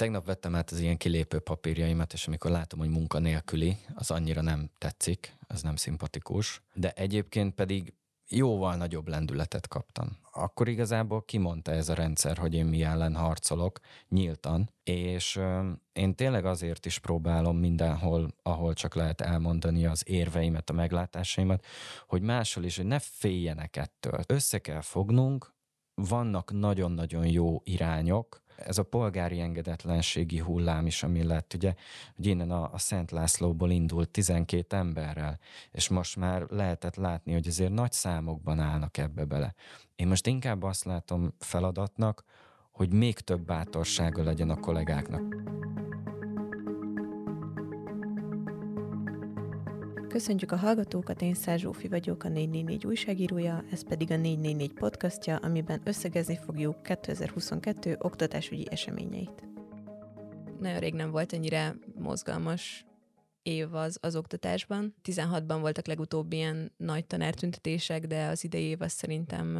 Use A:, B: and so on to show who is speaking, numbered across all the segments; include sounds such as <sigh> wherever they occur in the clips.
A: Tegnap vettem át az ilyen kilépő papírjaimat, és amikor látom, hogy munkanélküli, az annyira nem tetszik, az nem szimpatikus. De egyébként pedig jóval nagyobb lendületet kaptam. Akkor igazából kimondta ez a rendszer, hogy én mi ellen harcolok, nyíltan, és én tényleg azért is próbálom mindenhol, ahol csak lehet elmondani az érveimet, a meglátásaimat, hogy máshol is, hogy ne féljenek ettől. Össze kell fognunk, vannak nagyon-nagyon jó irányok, ez a polgári engedetlenségi hullám is, ami lett, ugye, hogy innen a, a Szent Lászlóból indult 12 emberrel, és most már lehetett látni, hogy azért nagy számokban állnak ebbe bele. Én most inkább azt látom feladatnak, hogy még több bátorsága legyen a kollégáknak.
B: Köszöntjük a hallgatókat, én Szár Zsófi vagyok, a 444 újságírója, ez pedig a 444 podcastja, amiben összegezni fogjuk 2022 oktatásügyi eseményeit. Nagyon rég nem volt ennyire mozgalmas év az, az oktatásban. 16-ban voltak legutóbb ilyen nagy tanártüntetések, de az idei év az szerintem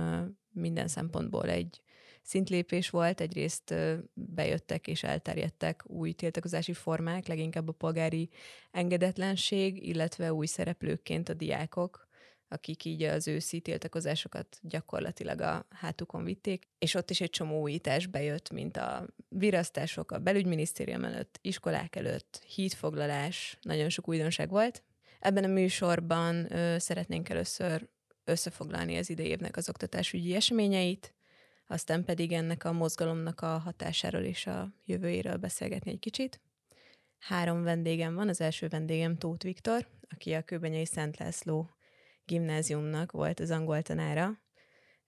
B: minden szempontból egy szintlépés volt. Egyrészt bejöttek és elterjedtek új tiltakozási formák, leginkább a polgári engedetlenség, illetve új szereplőkként a diákok, akik így az őszi tiltakozásokat gyakorlatilag a hátukon vitték, és ott is egy csomó újítás bejött, mint a virasztások a belügyminisztérium előtt, iskolák előtt, hídfoglalás, nagyon sok újdonság volt. Ebben a műsorban ö, szeretnénk először összefoglalni az idei évnek az oktatásügyi eseményeit, aztán pedig ennek a mozgalomnak a hatásáról és a jövőjéről beszélgetni egy kicsit. Három vendégem van, az első vendégem Tóth Viktor, aki a Kőbenyei Szent László gimnáziumnak volt az angol tanára.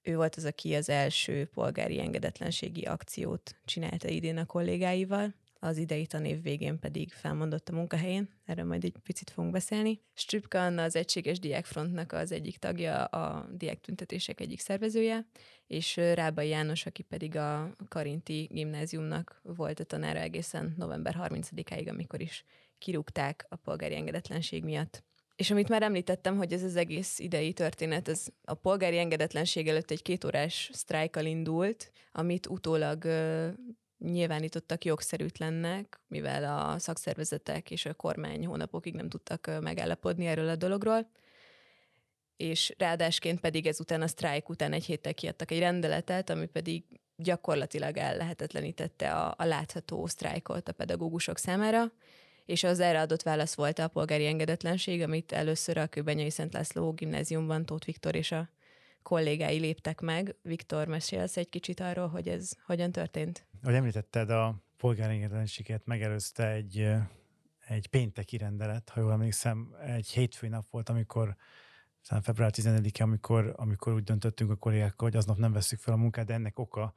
B: Ő volt az, aki az első polgári engedetlenségi akciót csinálta idén a kollégáival, az idei tanév végén pedig felmondott a munkahelyén, erről majd egy picit fogunk beszélni. Strüpka Anna az Egységes Diákfrontnak az egyik tagja, a diák tüntetések egyik szervezője, és Rábai János, aki pedig a Karinti gimnáziumnak volt a tanára egészen november 30-áig, amikor is kirúgták a polgári engedetlenség miatt. És amit már említettem, hogy ez az egész idei történet, ez a polgári engedetlenség előtt egy kétórás sztrájkal indult, amit utólag nyilvánítottak jogszerűtlennek, mivel a szakszervezetek és a kormány hónapokig nem tudtak megállapodni erről a dologról, és ráadásként pedig ezután a sztrájk után egy héttel kiadtak egy rendeletet, ami pedig gyakorlatilag ellehetetlenítette a, a látható sztrájkot a pedagógusok számára, és az erre adott válasz volt a polgári engedetlenség, amit először a Kőbenyai Szent László gimnáziumban Tóth Viktor és a kollégái léptek meg. Viktor, mesélsz egy kicsit arról, hogy ez hogyan történt?
C: Ahogy említetted, a polgárengedelenséget megelőzte egy, egy pénteki rendelet, ha jól emlékszem, egy hétfői nap volt, amikor talán február 14 amikor, amikor úgy döntöttünk a kollégákkal, hogy aznap nem veszük fel a munkát, de ennek oka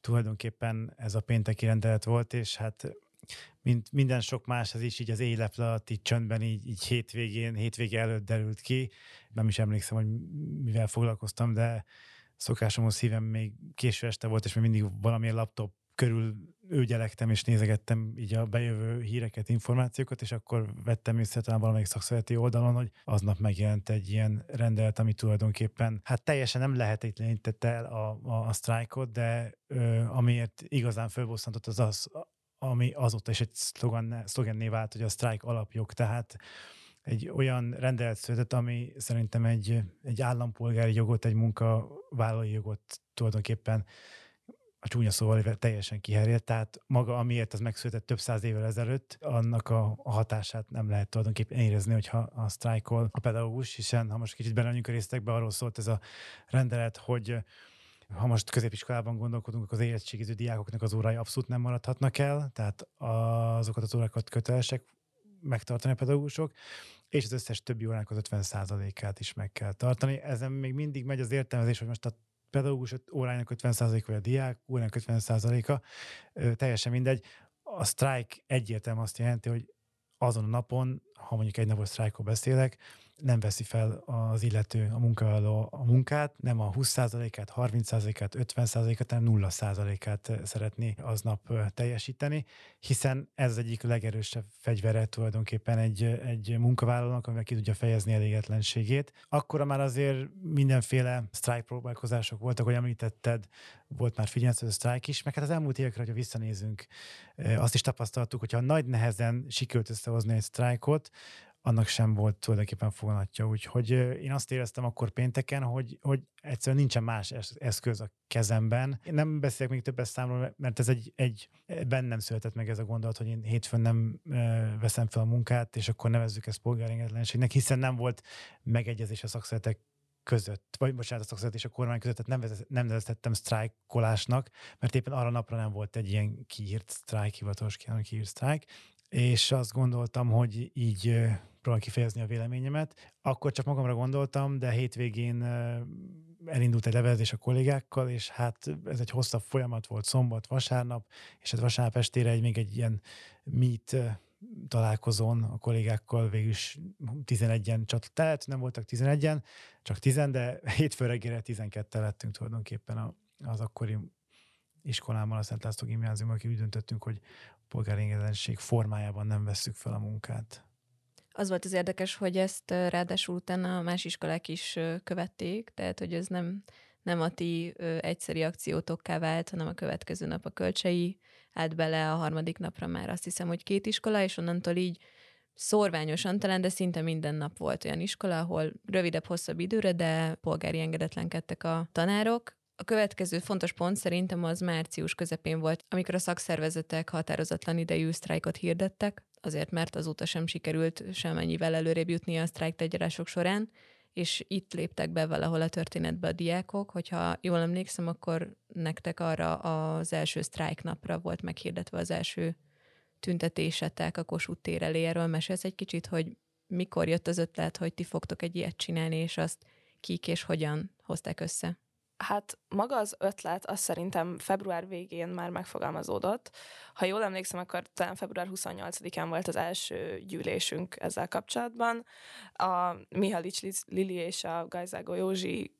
C: tulajdonképpen ez a pénteki rendelet volt, és hát mint minden sok más, ez is így az éjleple alatt így csöndben, így, így hétvégén, hétvége előtt derült ki. Nem is emlékszem, hogy mivel foglalkoztam, de szokásomhoz szívem még késő este volt, és még mindig valamilyen laptop körül őgyelektem és nézegettem így a bejövő híreket, információkat, és akkor vettem észre talán valamelyik szakszereti oldalon, hogy aznap megjelent egy ilyen rendelet, ami tulajdonképpen hát teljesen nem lehetetlenítette el a, a, a sztrájkot, de ö, amiért igazán fölbosszantott az az, ami azóta is egy szlogenné vált, hogy a sztrájk alapjog, tehát egy olyan rendelet született, ami szerintem egy, egy állampolgári jogot, egy munkavállalói jogot tulajdonképpen a csúnya szóval teljesen kiherjedt, tehát maga, amiért az megszületett több száz évvel ezelőtt, annak a, hatását nem lehet tulajdonképpen érezni, hogyha a sztrájkol a pedagógus, hiszen ha most kicsit belemegyünk a részletekbe, arról szólt ez a rendelet, hogy ha most középiskolában gondolkodunk, akkor az érettségiző diákoknak az órái abszolút nem maradhatnak el, tehát azokat az órákat kötelesek megtartani a pedagógusok, és az összes többi órának az 50%-át is meg kell tartani. Ezen még mindig megy az értelmezés, hogy most a pedagógus órájának 50% vagy a diák órának 50%-a, teljesen mindegy. A sztrájk egyértelműen azt jelenti, hogy azon a napon, ha mondjuk egy napos sztrájkról beszélek, nem veszi fel az illető, a munkavállaló a munkát, nem a 20%-át, 30%-át, 50%-át, hanem 0%-át szeretné aznap teljesíteni, hiszen ez egyik legerősebb fegyvere tulajdonképpen egy, egy munkavállalónak, amivel ki tudja fejezni elégedlenségét. Akkor már azért mindenféle sztrájk próbálkozások voltak, hogy említetted, volt már figyelmeztető sztrájk is, meg hát az elmúlt évekre, hogyha visszanézünk, azt is tapasztaltuk, hogyha nagy nehezen sikerült összehozni egy sztrájkot, annak sem volt tulajdonképpen foganatja. Úgyhogy én azt éreztem akkor pénteken, hogy, hogy egyszerűen nincsen más eszköz a kezemben. Én nem beszélek még többes számról, mert ez egy, egy bennem született meg ez a gondolat, hogy én hétfőn nem veszem fel a munkát, és akkor nevezzük ezt polgárengetlenségnek, hiszen nem volt megegyezés a szakszeretek között, vagy bocsánat, a szakszeret és a kormány között, tehát nem, nem neveztettem sztrájkolásnak, mert éppen arra napra nem volt egy ilyen kiírt sztrájk, hivatalos kiírt sztrájk, és azt gondoltam, hogy így próbálom kifejezni a véleményemet. Akkor csak magamra gondoltam, de hétvégén elindult egy levelezés a kollégákkal, és hát ez egy hosszabb folyamat volt szombat, vasárnap, és hát vasárnap estére egy, még egy ilyen meet találkozón a kollégákkal végül is 11-en csak tehát nem voltak 11-en, csak 10, de hétfő reggelre 12 lettünk tulajdonképpen az akkori iskolában, a Szent László gimnáziumban, aki úgy döntöttünk, hogy polgári formájában nem vesszük fel a munkát.
B: Az volt az érdekes, hogy ezt ráadásul utána más iskolák is követték, tehát hogy ez nem, nem a ti egyszeri akciótokká vált, hanem a következő nap a kölcsei állt bele, a harmadik napra már azt hiszem, hogy két iskola, és onnantól így szorványosan talán, de szinte minden nap volt olyan iskola, ahol rövidebb, hosszabb időre, de polgári engedetlenkedtek a tanárok. A következő fontos pont szerintem az március közepén volt, amikor a szakszervezetek határozatlan idejű sztrájkot hirdettek, azért mert azóta sem sikerült semennyivel előrébb jutni a sztrájk tegyarások során, és itt léptek be valahol a történetbe a diákok, hogyha jól emlékszem, akkor nektek arra az első sztrájk napra volt meghirdetve az első tüntetésetek a Kossuth tér elé. Erről mesélsz egy kicsit, hogy mikor jött az ötlet, hogy ti fogtok egy ilyet csinálni, és azt kik és hogyan hozták össze?
D: Hát maga az ötlet, az szerintem február végén már megfogalmazódott. Ha jól emlékszem, akkor talán február 28-án volt az első gyűlésünk ezzel kapcsolatban. A Mihalics Lili és a Gajzágó Józsi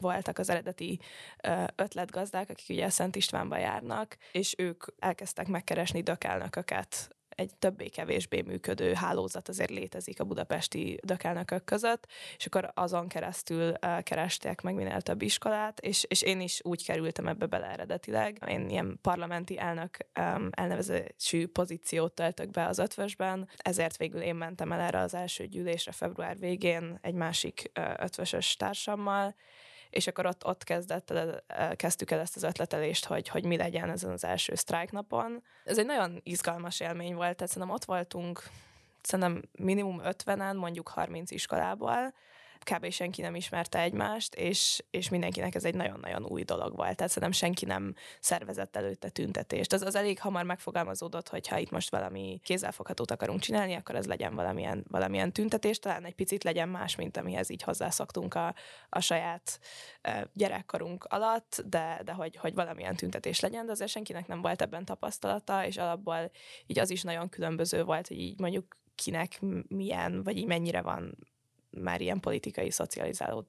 D: voltak az eredeti ötletgazdák, akik ugye Szent Istvánba járnak, és ők elkezdtek megkeresni dökelnököket egy többé-kevésbé működő hálózat azért létezik a budapesti dökelnökök között, és akkor azon keresztül keresték meg minél több iskolát, és, és én is úgy kerültem ebbe bele eredetileg. Én ilyen parlamenti elnök elnevezésű pozíciót töltök be az ötvösben, ezért végül én mentem el erre az első gyűlésre február végén egy másik ötvösös társammal, és akkor ott, ott kezdett kezdtük el ezt az ötletelést, hogy, hogy mi legyen ezen az első napon. Ez egy nagyon izgalmas élmény volt, tehát szerintem ott voltunk szerintem minimum 50-en, mondjuk 30 iskolából, kb. senki nem ismerte egymást, és, és mindenkinek ez egy nagyon-nagyon új dolog volt. Tehát szerintem senki nem szervezett előtte tüntetést. Az, az elég hamar megfogalmazódott, hogy ha itt most valami kézzelfoghatót akarunk csinálni, akkor ez legyen valamilyen, valamilyen tüntetés, talán egy picit legyen más, mint amihez így hozzászoktunk a, a saját gyerekkorunk alatt, de, de hogy, hogy valamilyen tüntetés legyen, de azért senkinek nem volt ebben tapasztalata, és alapból így az is nagyon különböző volt, hogy így mondjuk kinek milyen, vagy így mennyire van már ilyen politikai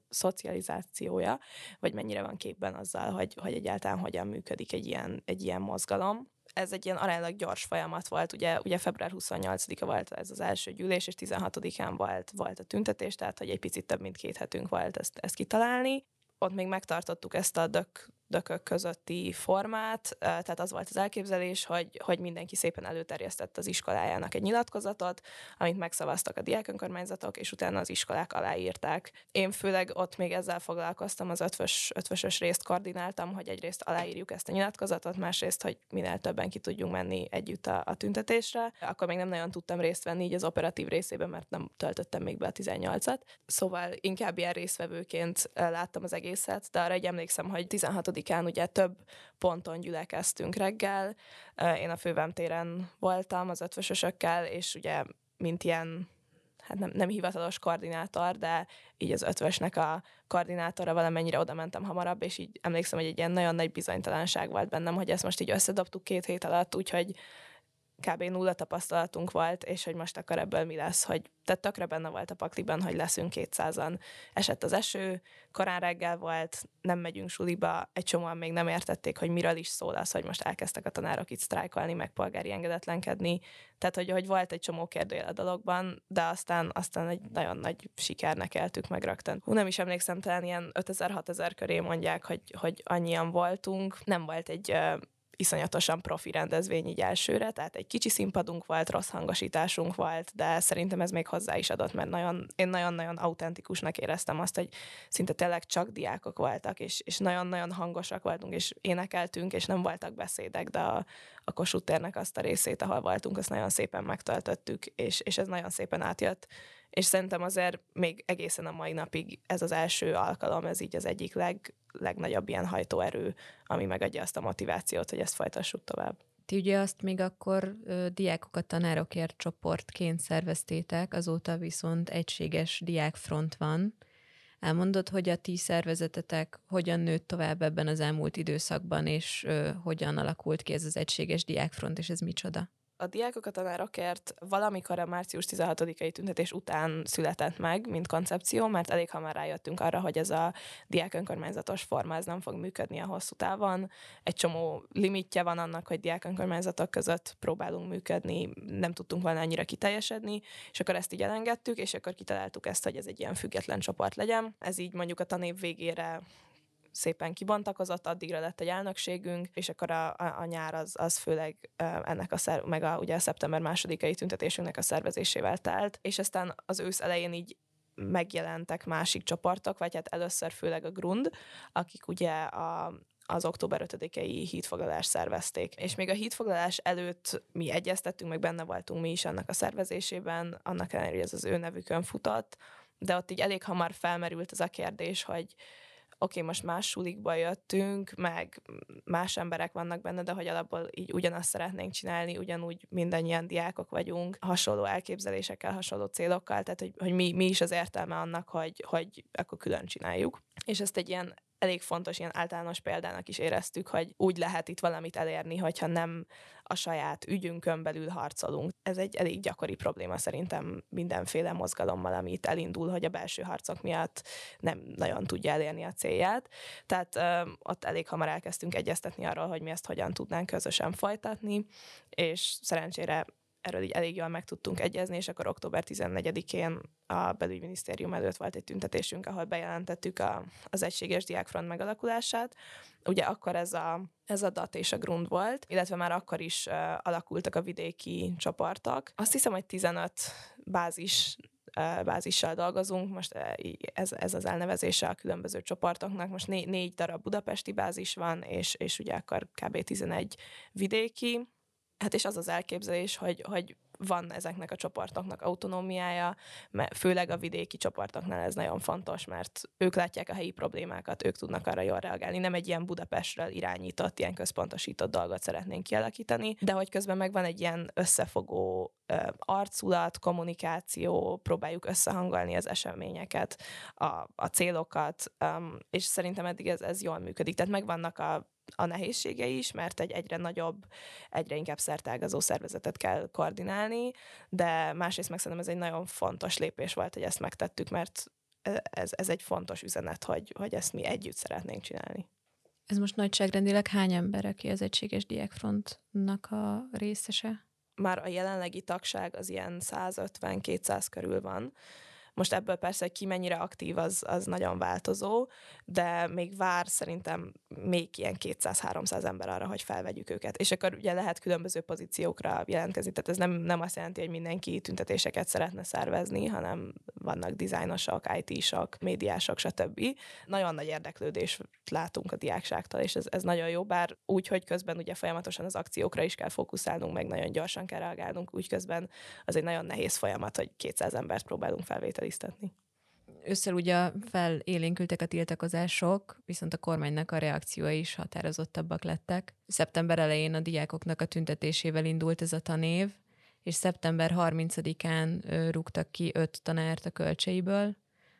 D: szocializációja, vagy mennyire van képben azzal, hogy, hogy egyáltalán hogyan működik egy ilyen, egy ilyen mozgalom ez egy ilyen aránylag gyors folyamat volt, ugye, ugye február 28-a volt ez az első gyűlés, és 16-án volt, volt a tüntetés, tehát hogy egy picit több mint két hetünk volt ezt, ezt kitalálni. Ott még megtartottuk ezt a dök dökök közötti formát, tehát az volt az elképzelés, hogy, hogy mindenki szépen előterjesztett az iskolájának egy nyilatkozatot, amit megszavaztak a diák önkormányzatok, és utána az iskolák aláírták. Én főleg ott még ezzel foglalkoztam, az ötvös, ötvösös részt koordináltam, hogy egyrészt aláírjuk ezt a nyilatkozatot, másrészt, hogy minél többen ki tudjunk menni együtt a, a tüntetésre. Akkor még nem nagyon tudtam részt venni így az operatív részében, mert nem töltöttem még be a 18-at. Szóval inkább ilyen részvevőként láttam az egészet, de arra egy emlékszem, hogy 16 án ugye több ponton gyülekeztünk reggel. Én a fővem téren voltam az ötvösösökkel, és ugye mint ilyen hát nem, nem hivatalos koordinátor, de így az ötvösnek a koordinátora valamennyire oda mentem hamarabb, és így emlékszem, hogy egy ilyen nagyon nagy bizonytalanság volt bennem, hogy ezt most így összedobtuk két hét alatt, úgyhogy kb. nulla tapasztalatunk volt, és hogy most akkor ebből mi lesz, hogy tehát tökre benne volt a pakliban, hogy leszünk 200-an. Esett az eső, korán reggel volt, nem megyünk suliba, egy csomóan még nem értették, hogy miről is szól az, hogy most elkezdtek a tanárok itt sztrájkolni, meg polgári engedetlenkedni. Tehát, hogy, hogy volt egy csomó kérdőjel a dologban, de aztán, aztán egy nagyon nagy sikernek éltük meg rögtön. Hú, nem is emlékszem, talán ilyen 5000-6000 köré mondják, hogy, hogy annyian voltunk. Nem volt egy iszonyatosan profi rendezvény így elsőre, tehát egy kicsi színpadunk volt, rossz hangosításunk volt, de szerintem ez még hozzá is adott, mert nagyon, én nagyon-nagyon autentikusnak éreztem azt, hogy szinte tényleg csak diákok voltak, és, és nagyon-nagyon hangosak voltunk, és énekeltünk, és nem voltak beszédek, de a, a Kossuth térnek azt a részét, ahol voltunk, azt nagyon szépen megtöltöttük, és, és ez nagyon szépen átjött és szerintem azért még egészen a mai napig ez az első alkalom, ez így az egyik leg, legnagyobb ilyen hajtóerő, ami megadja azt a motivációt, hogy ezt folytassuk tovább.
B: Ti ugye azt még akkor ö, diákokat tanárokért csoportként szerveztétek, azóta viszont egységes diákfront van. Elmondod, hogy a ti szervezetetek hogyan nőtt tovább ebben az elmúlt időszakban, és ö, hogyan alakult ki ez az egységes diákfront, és ez micsoda?
D: A diákok a tanárokért valamikor a március 16-ai tüntetés után született meg, mint koncepció, mert elég hamar rájöttünk arra, hogy ez a diák önkormányzatos forma ez nem fog működni a hosszú távon. Egy csomó limitje van annak, hogy diák önkormányzatok között próbálunk működni, nem tudtunk volna annyira kiteljesedni, és akkor ezt így elengedtük, és akkor kitaláltuk ezt, hogy ez egy ilyen független csoport legyen. Ez így mondjuk a tanév végére szépen kibontakozott, addigra lett egy elnökségünk, és akkor a, a, a nyár az, az főleg ennek a szer, meg a, ugye a szeptember másodikai tüntetésünknek a szervezésével telt, és aztán az ősz elején így megjelentek másik csoportok, vagy hát először főleg a Grund, akik ugye a, az október 5-i hídfoglalást szervezték. És még a hídfoglalás előtt mi egyeztettünk, meg benne voltunk mi is annak a szervezésében, annak ellenére, hogy ez az ő nevükön futott, de ott így elég hamar felmerült az a kérdés, hogy oké, most más sulikba jöttünk, meg más emberek vannak benne, de hogy alapból így ugyanazt szeretnénk csinálni, ugyanúgy mindannyian diákok vagyunk, hasonló elképzelésekkel, hasonló célokkal, tehát hogy, hogy mi, mi is az értelme annak, hogy, hogy akkor külön csináljuk. És ezt egy ilyen elég fontos ilyen általános példának is éreztük, hogy úgy lehet itt valamit elérni, hogyha nem a saját ügyünkön belül harcolunk. Ez egy elég gyakori probléma szerintem mindenféle mozgalommal, ami itt elindul, hogy a belső harcok miatt nem nagyon tudja elérni a célját. Tehát ö, ott elég hamar elkezdtünk egyeztetni arról, hogy mi ezt hogyan tudnánk közösen folytatni, és szerencsére erről így elég jól meg tudtunk egyezni, és akkor október 14-én a belügyminisztérium előtt volt egy tüntetésünk, ahol bejelentettük a, az egységes diákfront megalakulását. Ugye akkor ez a, ez a DAT és a Grund volt, illetve már akkor is uh, alakultak a vidéki csoportok. Azt hiszem, hogy 15 bázis bázissal dolgozunk, most ez, ez az elnevezése a különböző csoportoknak, most né, négy darab budapesti bázis van, és, és ugye akkor kb. 11 vidéki, Hát és az az elképzelés, hogy, hogy van ezeknek a csoportoknak autonómiája, mert főleg a vidéki csoportoknál ez nagyon fontos, mert ők látják a helyi problémákat, ők tudnak arra jól reagálni. Nem egy ilyen Budapestről irányított, ilyen központosított dolgot szeretnénk kialakítani, de hogy közben meg van egy ilyen összefogó arculat, kommunikáció, próbáljuk összehangolni az eseményeket, a, a célokat, és szerintem eddig ez, ez jól működik. Tehát megvannak a a nehézsége is, mert egy egyre nagyobb, egyre inkább szertágazó szervezetet kell koordinálni, de másrészt meg szerintem ez egy nagyon fontos lépés volt, hogy ezt megtettük, mert ez, ez egy fontos üzenet, hogy, hogy ezt mi együtt szeretnénk csinálni.
B: Ez most nagyságrendileg hány ember, aki az Egységes Diákfrontnak a részese?
D: Már a jelenlegi tagság az ilyen 150-200 körül van, most ebből persze, hogy ki mennyire aktív, az, az nagyon változó, de még vár szerintem még ilyen 200-300 ember arra, hogy felvegyük őket. És akkor ugye lehet különböző pozíciókra jelentkezni, tehát ez nem, nem azt jelenti, hogy mindenki tüntetéseket szeretne szervezni, hanem vannak dizájnosok, IT-sok, médiások, stb. Nagyon nagy érdeklődés látunk a diákságtól, és ez, ez nagyon jó, bár úgy, hogy közben ugye folyamatosan az akciókra is kell fókuszálnunk, meg nagyon gyorsan kell reagálnunk, úgy közben az egy nagyon nehéz folyamat, hogy 200 embert próbálunk felvételi feliztetni.
B: Ősszel ugye felélénkültek a tiltakozások, viszont a kormánynak a reakciói is határozottabbak lettek. Szeptember elején a diákoknak a tüntetésével indult ez a tanév, és szeptember 30-án rúgtak ki öt tanárt a költseiből,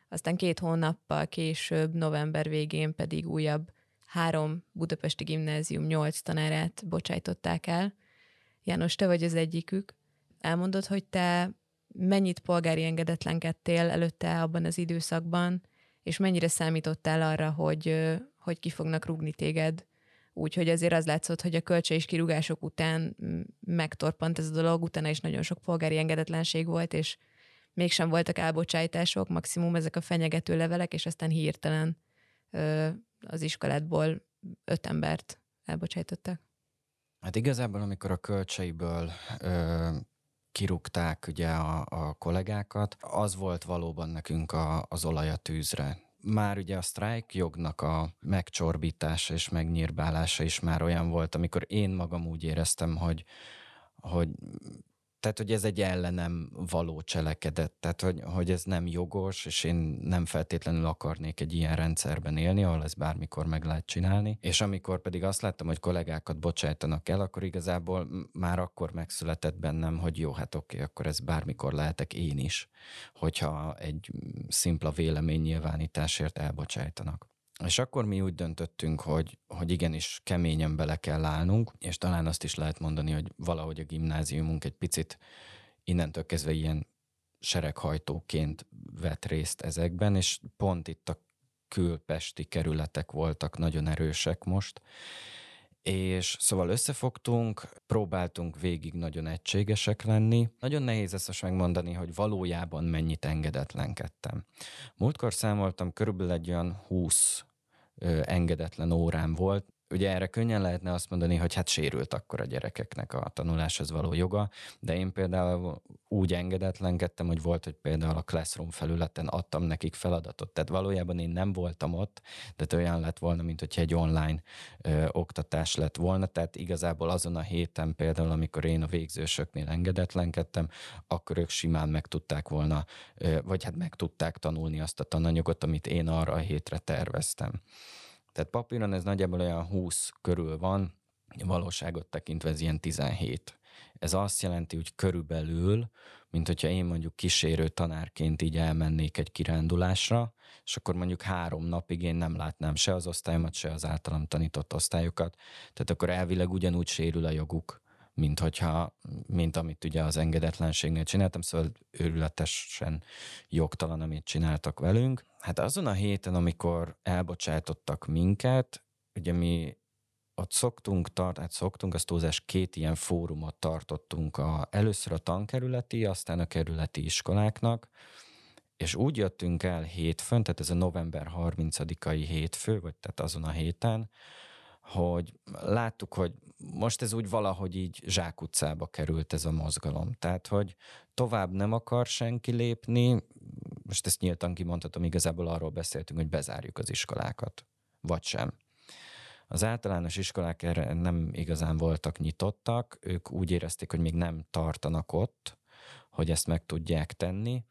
B: aztán két hónappal később, november végén pedig újabb három budapesti gimnázium nyolc tanárát bocsájtották el, János, te vagy az egyikük. Elmondod, hogy te mennyit polgári engedetlenkedtél előtte abban az időszakban, és mennyire számítottál arra, hogy, hogy ki fognak rúgni téged. Úgyhogy azért az látszott, hogy a kölcsei és kirúgások után megtorpant ez a dolog, utána is nagyon sok polgári engedetlenség volt, és mégsem voltak elbocsájtások, maximum ezek a fenyegető levelek, és aztán hirtelen az iskoládból öt embert elbocsájtottak.
A: Hát igazából, amikor a kölcseiből kirúgták ugye a, a kollégákat, az volt valóban nekünk a, az olaj a tűzre. Már ugye a sztrájk jognak a megcsorbítása és megnyírbálása is már olyan volt, amikor én magam úgy éreztem, hogy, hogy tehát, hogy ez egy ellenem való cselekedet, tehát, hogy, hogy ez nem jogos, és én nem feltétlenül akarnék egy ilyen rendszerben élni, ahol ez bármikor meg lehet csinálni. És amikor pedig azt láttam, hogy kollégákat bocsájtanak el, akkor igazából már akkor megszületett bennem, hogy jó, hát oké, akkor ez bármikor lehetek én is, hogyha egy szimpla véleménynyilvánításért elbocsájtanak. És akkor mi úgy döntöttünk, hogy, hogy igenis keményen bele kell állnunk, és talán azt is lehet mondani, hogy valahogy a gimnáziumunk egy picit innentől kezdve ilyen sereghajtóként vett részt ezekben, és pont itt a külpesti kerületek voltak nagyon erősek most, és szóval összefogtunk, próbáltunk végig nagyon egységesek lenni. Nagyon nehéz ezt most megmondani, hogy valójában mennyit engedetlenkedtem. Múltkor számoltam, körülbelül egy olyan 20 engedetlen órám volt, Ugye erre könnyen lehetne azt mondani, hogy hát sérült akkor a gyerekeknek a tanuláshoz való joga, de én például úgy engedetlenkedtem, hogy volt, hogy például a Classroom felületen adtam nekik feladatot. Tehát valójában én nem voltam ott, de olyan lett volna, mint hogyha egy online ö, oktatás lett volna. Tehát igazából azon a héten például, amikor én a végzősöknél engedetlenkedtem, akkor ők simán meg tudták volna, ö, vagy hát meg tudták tanulni azt a tananyagot, amit én arra a hétre terveztem. Tehát papíron ez nagyjából olyan 20 körül van, valóságot tekintve ez ilyen 17. Ez azt jelenti, hogy körülbelül, mint hogyha én mondjuk kísérő tanárként így elmennék egy kirándulásra, és akkor mondjuk három napig én nem látnám se az osztályomat, se az általam tanított osztályokat, tehát akkor elvileg ugyanúgy sérül a joguk, mint hogyha, mint amit ugye az engedetlenségnél csináltam, szóval őrületesen jogtalan, amit csináltak velünk. Hát azon a héten, amikor elbocsátottak minket, ugye mi ott szoktunk, tart, hát szoktunk, az túlzás két ilyen fórumot tartottunk, a, először a tankerületi, aztán a kerületi iskoláknak, és úgy jöttünk el hétfőn, tehát ez a november 30-ai hétfő, vagy tehát azon a héten, hogy láttuk, hogy most ez úgy valahogy így zsákutcába került ez a mozgalom. Tehát, hogy tovább nem akar senki lépni, most ezt nyíltan kimondhatom, igazából arról beszéltünk, hogy bezárjuk az iskolákat, vagy sem. Az általános iskolák erre nem igazán voltak nyitottak, ők úgy érezték, hogy még nem tartanak ott, hogy ezt meg tudják tenni,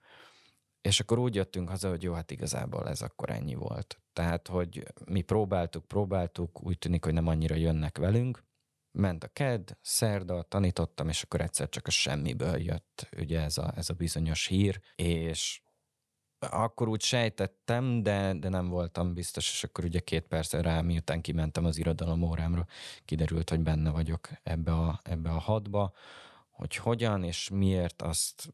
A: és akkor úgy jöttünk haza, hogy jó, hát igazából ez akkor ennyi volt. Tehát, hogy mi próbáltuk, próbáltuk, úgy tűnik, hogy nem annyira jönnek velünk. Ment a KED, szerda, tanítottam, és akkor egyszer csak a semmiből jött ugye ez a, ez a bizonyos hír, és akkor úgy sejtettem, de, de nem voltam biztos, és akkor ugye két percre rá, miután kimentem az irodalom órámra, kiderült, hogy benne vagyok ebbe a, ebbe a hadba. Hogy hogyan és miért, azt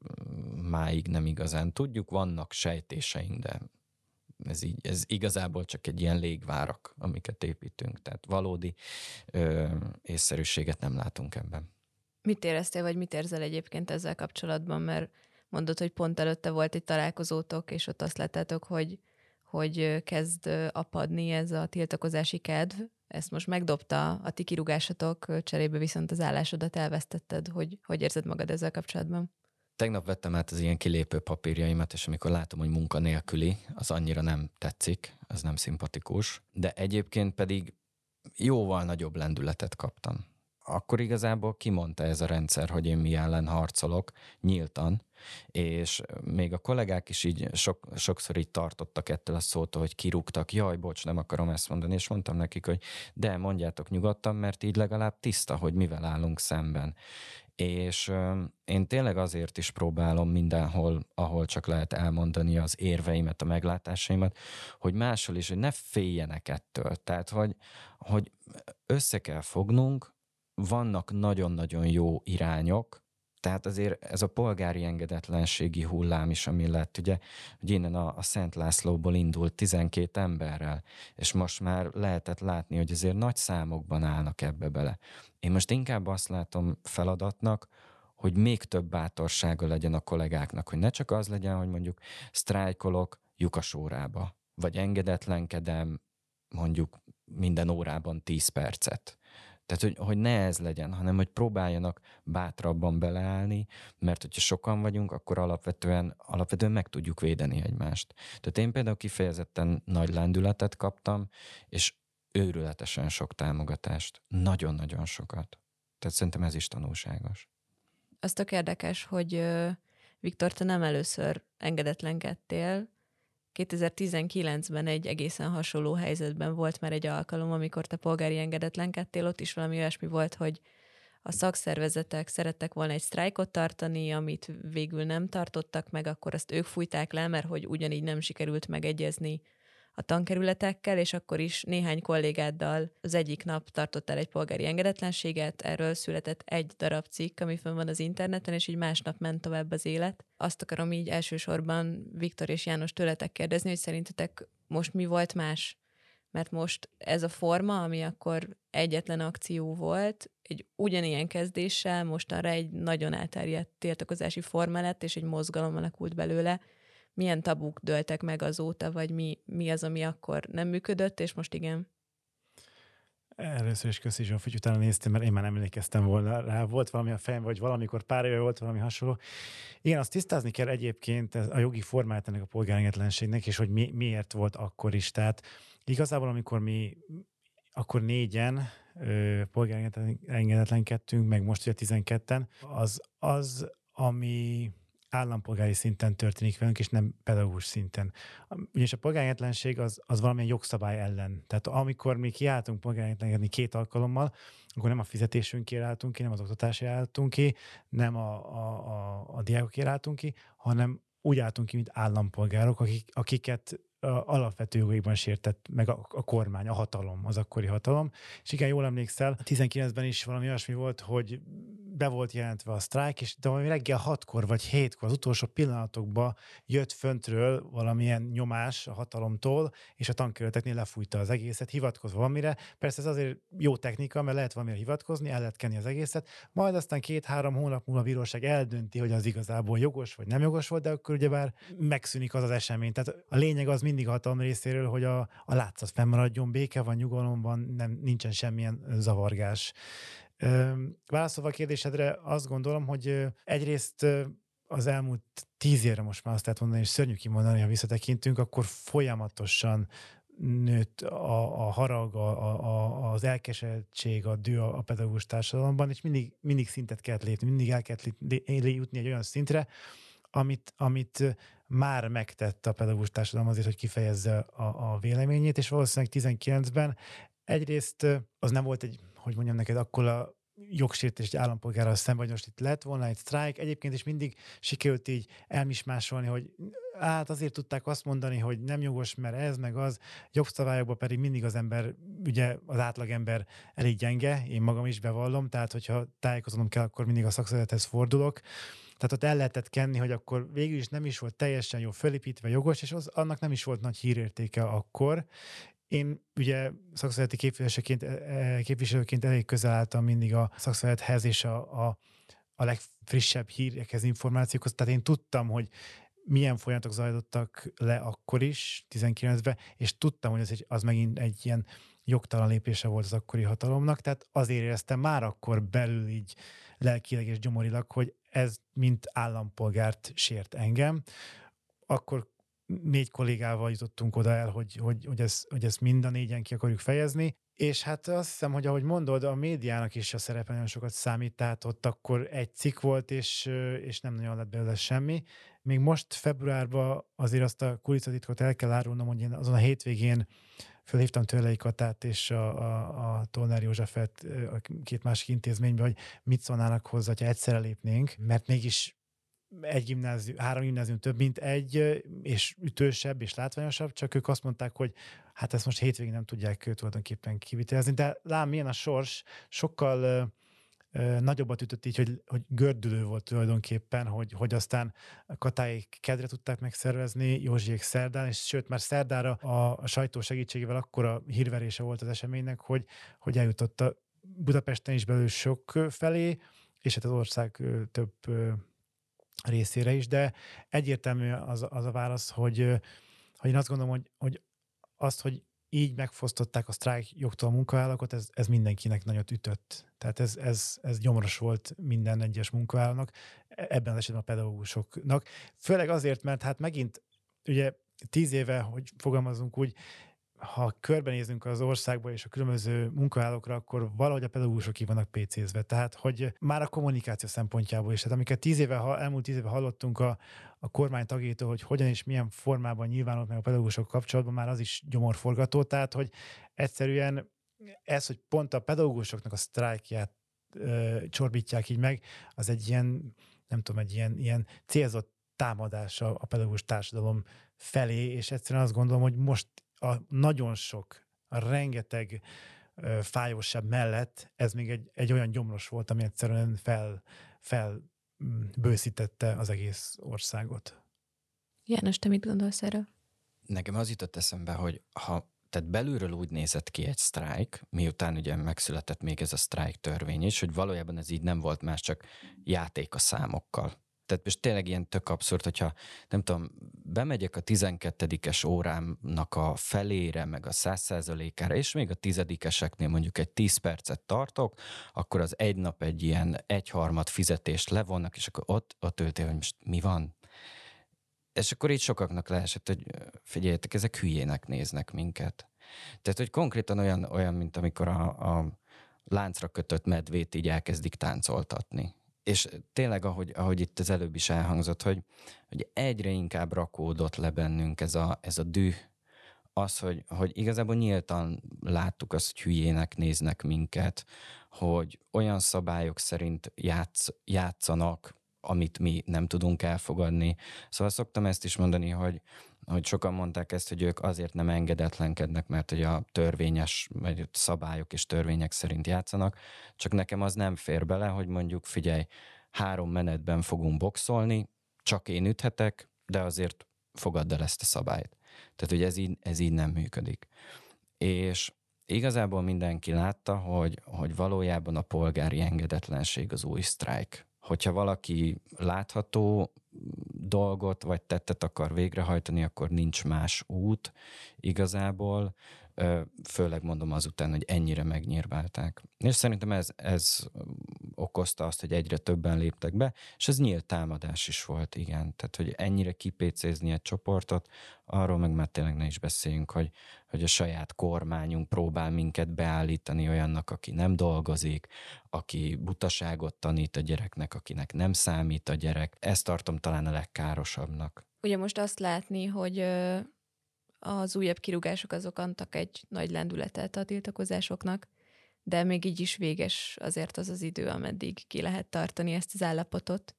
A: máig nem igazán tudjuk. Vannak sejtéseink, de ez, így, ez igazából csak egy ilyen légvárak, amiket építünk. Tehát valódi ö, észszerűséget nem látunk ebben.
B: Mit éreztél, vagy mit érzel egyébként ezzel kapcsolatban? Mert mondod, hogy pont előtte volt egy találkozótok, és ott azt láttátok, hogy, hogy kezd apadni ez a tiltakozási kedv. Ezt most megdobta a ti kirúgásatok, cserébe viszont az állásodat elvesztetted. Hogy, hogy érzed magad ezzel kapcsolatban?
A: Tegnap vettem át az ilyen kilépő papírjaimat, és amikor látom, hogy munkanélküli, az annyira nem tetszik, az nem szimpatikus, de egyébként pedig jóval nagyobb lendületet kaptam. Akkor igazából kimondta ez a rendszer, hogy én mi ellen harcolok, nyíltan, és még a kollégák is így sok, sokszor így tartottak ettől a szótól, hogy kirúgtak, jaj, bocs, nem akarom ezt mondani, és mondtam nekik, hogy de, mondjátok nyugodtan, mert így legalább tiszta, hogy mivel állunk szemben és én tényleg azért is próbálom mindenhol, ahol csak lehet elmondani az érveimet, a meglátásaimat, hogy máshol is, hogy ne féljenek ettől. Tehát, hogy, hogy össze kell fognunk, vannak nagyon-nagyon jó irányok, tehát azért ez a polgári engedetlenségi hullám is, ami lett, ugye, hogy innen a, a Szent Lászlóból indult 12 emberrel, és most már lehetett látni, hogy azért nagy számokban állnak ebbe bele. Én most inkább azt látom feladatnak, hogy még több bátorsága legyen a kollégáknak, hogy ne csak az legyen, hogy mondjuk sztrájkolok lyukas órába, vagy engedetlenkedem mondjuk minden órában 10 percet. Tehát, hogy, hogy ne ez legyen, hanem hogy próbáljanak bátrabban beleállni, mert hogyha sokan vagyunk, akkor alapvetően, alapvetően meg tudjuk védeni egymást. Tehát én például kifejezetten nagy lendületet kaptam, és őrületesen sok támogatást. Nagyon-nagyon sokat. Tehát szerintem ez is tanulságos.
B: Az tök érdekes, hogy Viktor, te nem először engedetlenkedtél, 2019-ben egy egészen hasonló helyzetben volt már egy alkalom, amikor te polgári engedetlenkedtél, ott is valami olyasmi volt, hogy a szakszervezetek szerettek volna egy sztrájkot tartani, amit végül nem tartottak meg, akkor azt ők fújták le, mert hogy ugyanígy nem sikerült megegyezni a tankerületekkel, és akkor is néhány kollégáddal az egyik nap tartottál egy polgári engedetlenséget, erről született egy darab cikk, ami fönn van az interneten, és így másnap ment tovább az élet. Azt akarom így elsősorban Viktor és János tőletek kérdezni, hogy szerintetek most mi volt más? Mert most ez a forma, ami akkor egyetlen akció volt, egy ugyanilyen kezdéssel mostanra egy nagyon elterjedt tiltakozási forma lett, és egy mozgalom alakult belőle, milyen tabuk dőltek meg azóta, vagy mi, mi az, ami akkor nem működött, és most igen?
C: Először is köszi Zsóf, hogy utána néztem, mert én már nem emlékeztem volna rá. Volt valami a fejem, vagy valamikor pár éve volt valami hasonló. Igen, azt tisztázni kell egyébként a jogi formát ennek a polgárengetlenségnek, és hogy mi, miért volt akkor is. Tehát igazából, amikor mi akkor négyen polgárengedetlenkedtünk, meg most ugye 12-en, az az, ami állampolgári szinten történik velünk, és nem pedagógus szinten. Ugyanis a polgárjetlenség az, az valamilyen jogszabály ellen. Tehát amikor mi kiálltunk polgárjetlenkedni két alkalommal, akkor nem a fizetésünkért álltunk ki, nem az oktatásért álltunk ki, nem a, a, a, a diákokért álltunk ki, hanem úgy álltunk ki, mint állampolgárok, akik, akiket alapvető jogaikban sértett meg a, a kormány, a hatalom, az akkori hatalom. És igen, jól emlékszel, 19-ben is valami olyasmi volt, hogy be volt jelentve a sztrájk, és de valami reggel hatkor vagy hétkor, az utolsó pillanatokban jött föntről valamilyen nyomás a hatalomtól, és a tankerületeknél lefújta az egészet, hivatkozva valamire. Persze ez azért jó technika, mert lehet valamire hivatkozni, el lehet kenni az egészet, majd aztán két-három hónap múlva a bíróság eldönti, hogy az igazából jogos vagy nem jogos volt, de akkor ugyebár megszűnik az az esemény. Tehát a lényeg az mindig a hatalom részéről, hogy a, a látszat fennmaradjon, béke van, nyugalom van, nem, nincsen semmilyen zavargás. Válaszolva a kérdésedre azt gondolom, hogy egyrészt az elmúlt tíz évre most már azt lehet mondani, és szörnyű kimondani, ha visszatekintünk, akkor folyamatosan nőtt a, a harag, a, a, az elkeserettség, a dű a, a pedagógus társadalomban, és mindig, mindig szintet kellett lépni, mindig el kellett jutni egy olyan szintre, amit, amit már megtett a pedagógus társadalom azért, hogy kifejezze a, a véleményét, és valószínűleg 19-ben egyrészt az nem volt egy, hogy mondjam neked, akkor a jogsértés egy állampolgárral szemben, hogy most itt lett volna egy sztrájk. Egyébként is mindig sikerült így elmismásolni, hogy hát azért tudták azt mondani, hogy nem jogos, mert ez meg az. Jogszabályokban pedig mindig az ember, ugye az átlagember elég gyenge, én magam is bevallom, tehát hogyha tájékoznom kell, akkor mindig a szakszervezethez fordulok. Tehát ott el lehetett kenni, hogy akkor végül is nem is volt teljesen jó fölépítve jogos, és az, annak nem is volt nagy hírértéke akkor. Én ugye szakszervezeti képviselőként, e, e, képviselőként elég közel álltam mindig a szakszervezethez és a, a, a legfrissebb hírekhez, információkhoz, tehát én tudtam, hogy milyen folyamatok zajlottak le akkor is, 19-ben, és tudtam, hogy ez egy, az megint egy ilyen jogtalan lépése volt az akkori hatalomnak, tehát azért éreztem már akkor belül így lelkileg és gyomorilag, hogy ez mint állampolgárt sért engem. Akkor négy kollégával jutottunk oda el, hogy, hogy, hogy, ez, hogy ezt mind a négyen ki akarjuk fejezni, és hát azt hiszem, hogy ahogy mondod, a médiának is a szerepe nagyon sokat számít, tehát ott akkor egy cikk volt, és, és nem nagyon lett belőle semmi. Még most februárban azért azt a kulisszatitkot el kell árulnom, hogy én azon a hétvégén fölhívtam Törlei Katát és a, a, a Tolnár Józsefet a két másik intézménybe, hogy mit szólnának hozzá, ha egyszerre lépnénk, mert mégis egy gimnázium, három gimnázium több, mint egy, és ütősebb és látványosabb, csak ők azt mondták, hogy hát ezt most hétvégén nem tudják tulajdonképpen kivitelezni, de lám milyen a sors, sokkal nagyobbat ütött így, hogy, hogy gördülő volt tulajdonképpen, hogy, hogy aztán Katáik kedre tudták megszervezni, Józsiék szerdán, és sőt már szerdára a, a sajtó segítségével akkora hírverése volt az eseménynek, hogy, hogy eljutott a Budapesten is belül sok felé, és hát az ország több részére is, de egyértelmű az, az a válasz, hogy, hogy én azt gondolom, hogy, hogy azt, hogy így megfosztották a sztrájk jogtól a munkavállalókat, ez, ez mindenkinek nagyot ütött. Tehát ez, ez, ez gyomros volt minden egyes munkavállalónak, e, ebben az esetben a pedagógusoknak. Főleg azért, mert hát megint ugye tíz éve, hogy fogalmazunk úgy, ha körbenézünk az országba és a különböző munkavállalókra, akkor valahogy a pedagógusok ki vannak PC-zve. Tehát, hogy már a kommunikáció szempontjából is. Tehát amiket tíz éve, elmúlt tíz éve hallottunk a, a kormány tagjétól, hogy hogyan és milyen formában nyilvánult meg a pedagógusok kapcsolatban, már az is gyomorforgató. Tehát, hogy egyszerűen ez, hogy pont a pedagógusoknak a sztrájkját ö, csorbítják így meg, az egy ilyen, nem tudom, egy ilyen, ilyen célzott támadása a pedagógus társadalom felé, és egyszerűen azt gondolom, hogy most a nagyon sok, a rengeteg fájósabb mellett ez még egy, egy olyan gyomros volt, ami egyszerűen fel, fel mm, bőszítette az egész országot.
B: János, te mit gondolsz erről?
A: Nekem az jutott eszembe, hogy ha tehát belülről úgy nézett ki egy sztrájk, miután ugye megszületett még ez a sztrájk törvény is, hogy valójában ez így nem volt más, csak játék a számokkal tehát most tényleg ilyen tök abszurd, hogyha nem tudom, bemegyek a 12-es órámnak a felére, meg a 100%-ára, és még a tizedikeseknél mondjuk egy 10 percet tartok, akkor az egy nap egy ilyen egyharmad fizetést levonnak, és akkor ott, ott ültél, hogy most mi van? És akkor így sokaknak leesett, hogy figyeljetek, ezek hülyének néznek minket. Tehát, hogy konkrétan olyan, olyan mint amikor a, a láncra kötött medvét így elkezdik táncoltatni és tényleg, ahogy, ahogy itt az előbb is elhangzott, hogy, hogy egyre inkább rakódott le bennünk ez a, ez a düh, az, hogy, hogy igazából nyíltan láttuk azt, hogy hülyének néznek minket, hogy olyan szabályok szerint játsz, játszanak, amit mi nem tudunk elfogadni. Szóval szoktam ezt is mondani, hogy, hogy sokan mondták ezt, hogy ők azért nem engedetlenkednek, mert hogy a törvényes, vagy szabályok és törvények szerint játszanak, csak nekem az nem fér bele, hogy mondjuk figyelj, három menetben fogunk boxolni, csak én üthetek, de azért fogadd el ezt a szabályt. Tehát, hogy ez így, ez így nem működik. És igazából mindenki látta, hogy, hogy valójában a polgári engedetlenség az új sztrájk hogyha valaki látható dolgot vagy tettet akar végrehajtani, akkor nincs más út igazából, főleg mondom azután, hogy ennyire megnyírválták. És szerintem ez, ez okozta azt, hogy egyre többen léptek be, és ez nyílt támadás is volt, igen. Tehát, hogy ennyire kipécézni egy csoportot, arról meg már tényleg ne is beszéljünk, hogy, hogy a saját kormányunk próbál minket beállítani olyannak, aki nem dolgozik, aki butaságot tanít a gyereknek, akinek nem számít a gyerek. Ezt tartom talán a legkárosabbnak.
B: Ugye most azt látni, hogy az újabb kirúgások azok adtak egy nagy lendületet a tiltakozásoknak, de még így is véges azért az az idő, ameddig ki lehet tartani ezt az állapotot.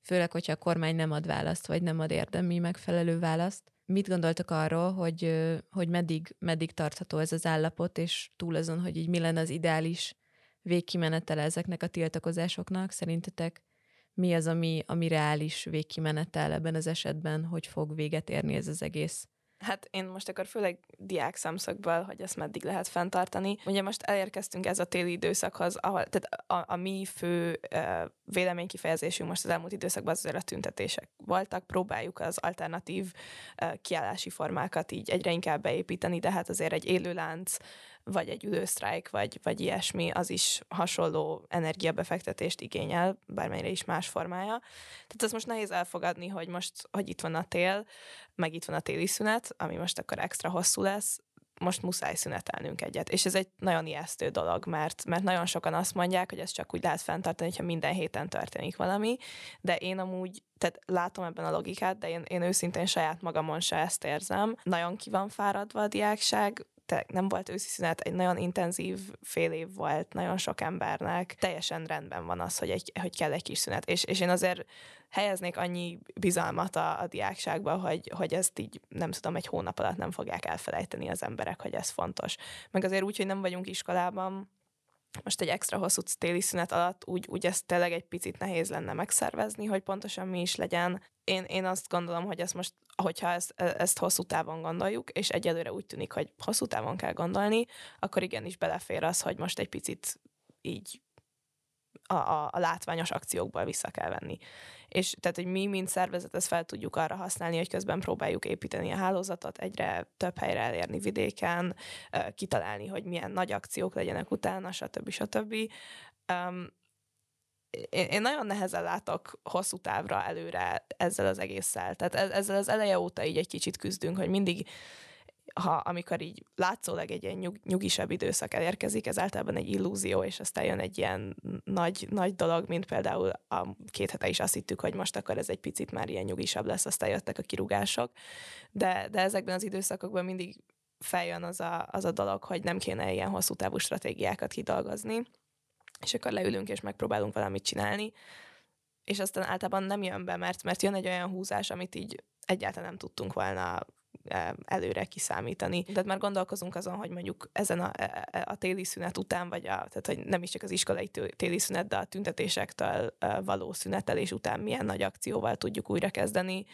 B: Főleg, hogyha a kormány nem ad választ, vagy nem ad érdemi megfelelő választ. Mit gondoltak arról, hogy, hogy meddig, meddig tartható ez az állapot, és túl azon, hogy így mi lenne az ideális végkimenetele ezeknek a tiltakozásoknak? Szerintetek mi az, ami, ami reális végkimenetel ebben az esetben, hogy fog véget érni ez az egész
D: Hát én most akkor főleg diák szemszögből, hogy ezt meddig lehet fenntartani. Ugye most elérkeztünk ez a téli időszakhoz, ahol, tehát a, a mi fő uh, véleménykifejezésünk most az elmúlt időszakban azért a tüntetések voltak. Próbáljuk az alternatív uh, kiállási formákat így egyre inkább beépíteni, de hát azért egy élőlánc vagy egy ülősztrájk, vagy, vagy ilyesmi, az is hasonló energiabefektetést igényel, bármennyire is más formája. Tehát az most nehéz elfogadni, hogy most, hogy itt van a tél, meg itt van a téli szünet, ami most akkor extra hosszú lesz, most muszáj szünetelnünk egyet. És ez egy nagyon ijesztő dolog, mert, mert nagyon sokan azt mondják, hogy ez csak úgy lehet fenntartani, hogyha minden héten történik valami, de én amúgy, tehát látom ebben a logikát, de én, én őszintén saját magamon se ezt érzem. Nagyon ki van fáradva a diákság, te, nem volt őszi szünet, egy nagyon intenzív fél év volt nagyon sok embernek. Teljesen rendben van az, hogy, egy, hogy kell egy kis szünet. És, és én azért helyeznék annyi bizalmat a, a diákságba, hogy, hogy ezt így nem tudom, egy hónap alatt nem fogják elfelejteni az emberek, hogy ez fontos. Meg azért úgy, hogy nem vagyunk iskolában, most egy extra hosszú téli szünet alatt úgy, úgy ezt tényleg egy picit nehéz lenne megszervezni, hogy pontosan mi is legyen. Én, én azt gondolom, hogy ezt most, hogyha ezt, e, ezt hosszú távon gondoljuk, és egyelőre úgy tűnik, hogy hosszú távon kell gondolni, akkor igenis belefér az, hogy most egy picit így a, a, a látványos akciókból vissza kell venni. És tehát, hogy mi, mint szervezet, ezt fel tudjuk arra használni, hogy közben próbáljuk építeni a hálózatot, egyre több helyre elérni vidéken, kitalálni, hogy milyen nagy akciók legyenek utána, stb. stb. Um, én, én nagyon nehezen látok hosszú távra előre ezzel az egésszel. Tehát e, ezzel az eleje óta így egy kicsit küzdünk, hogy mindig ha amikor így látszólag egy ilyen nyug, nyugisabb időszak elérkezik, ez általában egy illúzió, és aztán jön egy ilyen nagy, nagy dolog, mint például a két hete is azt hittük, hogy most akkor ez egy picit már ilyen nyugisabb lesz, aztán jöttek a kirúgások, de, de ezekben az időszakokban mindig feljön az a, az a dolog, hogy nem kéne ilyen hosszú távú stratégiákat kidolgozni, és akkor leülünk és megpróbálunk valamit csinálni, és aztán általában nem jön be, mert, mert jön egy olyan húzás, amit így egyáltalán nem tudtunk volna előre kiszámítani. Tehát már gondolkozunk azon, hogy mondjuk ezen a, e, e, a téli szünet után, vagy a, tehát hogy nem is csak az iskolai téli szünet, de a tüntetésektől való szünetelés után milyen nagy akcióval tudjuk újra kezdeni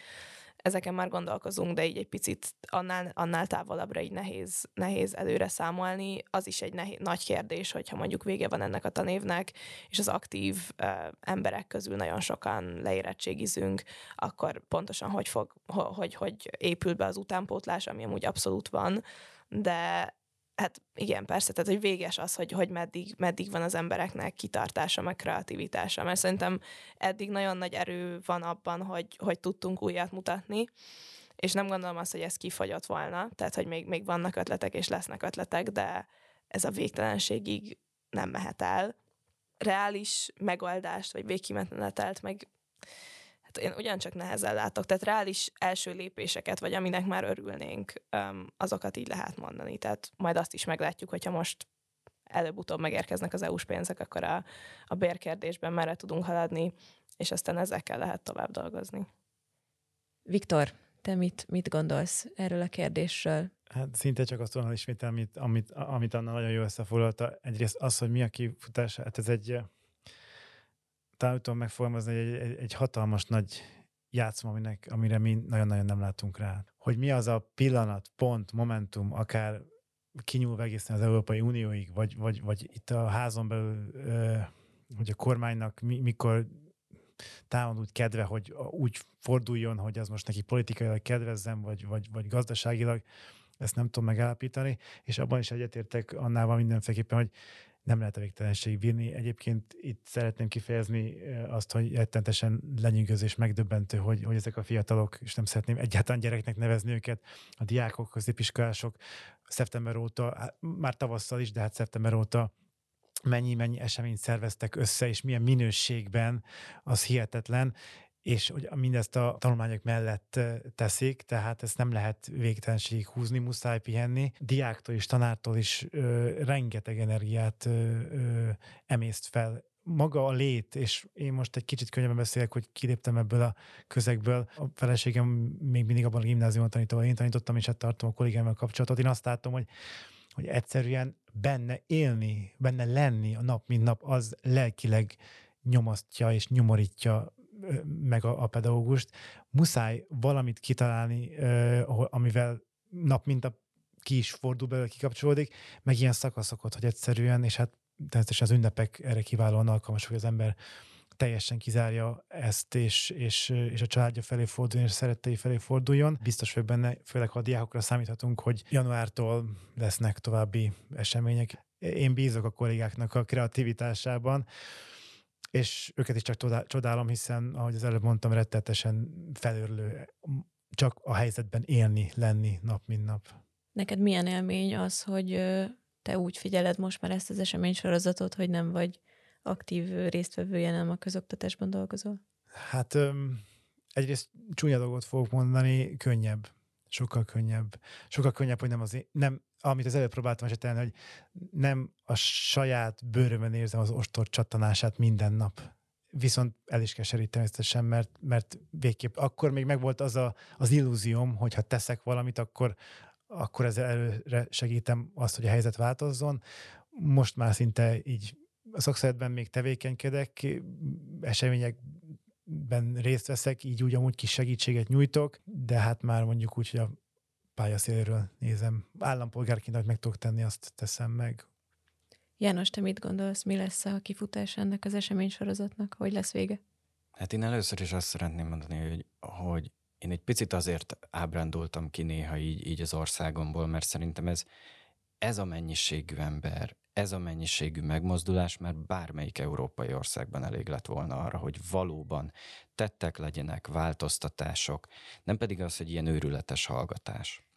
D: ezeken már gondolkozunk, de így egy picit annál, annál távolabbra így nehéz, nehéz előre számolni. Az is egy nehéz, nagy kérdés, hogyha mondjuk vége van ennek a tanévnek, és az aktív uh, emberek közül nagyon sokan leérettségizünk, akkor pontosan hogy fog, hogy, hogy épül be az utánpótlás, ami amúgy abszolút van, de hát igen, persze, tehát hogy véges az, hogy, hogy meddig, meddig van az embereknek kitartása, meg kreativitása, mert szerintem eddig nagyon nagy erő van abban, hogy, hogy tudtunk újat mutatni, és nem gondolom azt, hogy ez kifogyott volna, tehát hogy még, még vannak ötletek és lesznek ötletek, de ez a végtelenségig nem mehet el. Reális megoldást, vagy végkimenetelt, meg hát én ugyancsak nehezen látok, tehát reális első lépéseket, vagy aminek már örülnénk, azokat így lehet mondani. Tehát majd azt is meglátjuk, hogyha most előbb-utóbb megérkeznek az EU-s pénzek, akkor a, a bérkérdésben merre tudunk haladni, és aztán ezekkel lehet tovább dolgozni.
B: Viktor, te mit, mit gondolsz erről a kérdésről?
C: Hát szinte csak azt volna ismételni, amit, amit, amit Anna nagyon jól összefoglalta. Egyrészt az, hogy mi a kifutás, hát ez egy talán tudom megfogalmazni, egy, egy, egy hatalmas nagy játszma, aminek, amire mi nagyon-nagyon nem látunk rá. Hogy mi az a pillanat, pont, momentum, akár kinyúlva egészen az Európai Unióig, vagy, vagy, vagy itt a házon belül, hogy a kormánynak mi, mikor támad úgy kedve, hogy úgy forduljon, hogy az most neki politikailag kedvezzen, vagy, vagy, vagy gazdaságilag, ezt nem tudom megállapítani, és abban is egyetértek annával mindenféleképpen, hogy nem lehet a végtelenség bírni. Egyébként itt szeretném kifejezni azt, hogy rettentesen lenyűgöző és megdöbbentő, hogy, hogy ezek a fiatalok, és nem szeretném egyáltalán gyereknek nevezni őket, a diákok, középiskolások szeptember óta, hát már tavasszal is, de hát szeptember óta mennyi-mennyi eseményt szerveztek össze, és milyen minőségben, az hihetetlen, és hogy mindezt a tanulmányok mellett teszik, tehát ezt nem lehet végtelenség húzni, muszáj pihenni. Diáktól és tanártól is ö, rengeteg energiát ö, ö, emészt fel maga a lét, és én most egy kicsit könnyebben beszélek, hogy kiléptem ebből a közegből. A feleségem még mindig abban a gimnáziumban tanít, ahol én tanítottam, és hát tartom a kollégámmal kapcsolatot. Én azt látom, hogy hogy egyszerűen benne élni, benne lenni a nap, mint nap, az lelkileg nyomasztja és nyomorítja meg a, a pedagógust, muszáj valamit kitalálni, amivel nap mint a ki is fordul belőle, kikapcsolódik, meg ilyen szakaszokat, hogy egyszerűen, és hát természetesen az ünnepek erre kiválóan alkalmas, hogy az ember teljesen kizárja ezt, és, és, és a családja felé forduljon, és a szerettei felé forduljon. Biztos vagyok benne, főleg ha a diákokra számíthatunk, hogy januártól lesznek további események. Én bízok a kollégáknak a kreativitásában, és őket is csak csodálom, hiszen, ahogy az előbb mondtam, rettetesen felőrlő csak a helyzetben élni, lenni nap, mint nap.
B: Neked milyen élmény az, hogy te úgy figyeled most már ezt az eseménysorozatot, hogy nem vagy aktív résztvevője, nem a közoktatásban dolgozol?
C: Hát egyrészt csúnya dolgot fogok mondani, könnyebb. Sokkal könnyebb. Sokkal könnyebb, hogy nem az én, nem, amit az előbb próbáltam esetelni, hogy nem a saját bőrömön érzem az ostor csattanását minden nap. Viszont el is keserít természetesen, mert, mert végképp akkor még megvolt az a, az illúzióm, hogy ha teszek valamit, akkor, akkor ezzel előre segítem azt, hogy a helyzet változzon. most már szinte így a szakszeretben még tevékenykedek, eseményekben részt veszek, így úgy amúgy kis segítséget nyújtok, de hát már mondjuk úgy, hogy a pályaszélről nézem. Állampolgárként, hogy meg tudok tenni, azt teszem meg.
B: János, te mit gondolsz, mi lesz a kifutás ennek az eseménysorozatnak? Hogy lesz vége?
A: Hát én először is azt szeretném mondani, hogy, hogy én egy picit azért ábrándultam ki néha így, így az országomból, mert szerintem ez, ez a mennyiségű ember, ez a mennyiségű megmozdulás már bármelyik európai országban elég lett volna arra, hogy valóban tettek legyenek, változtatások, nem pedig az, hogy ilyen őrületes hallgatás.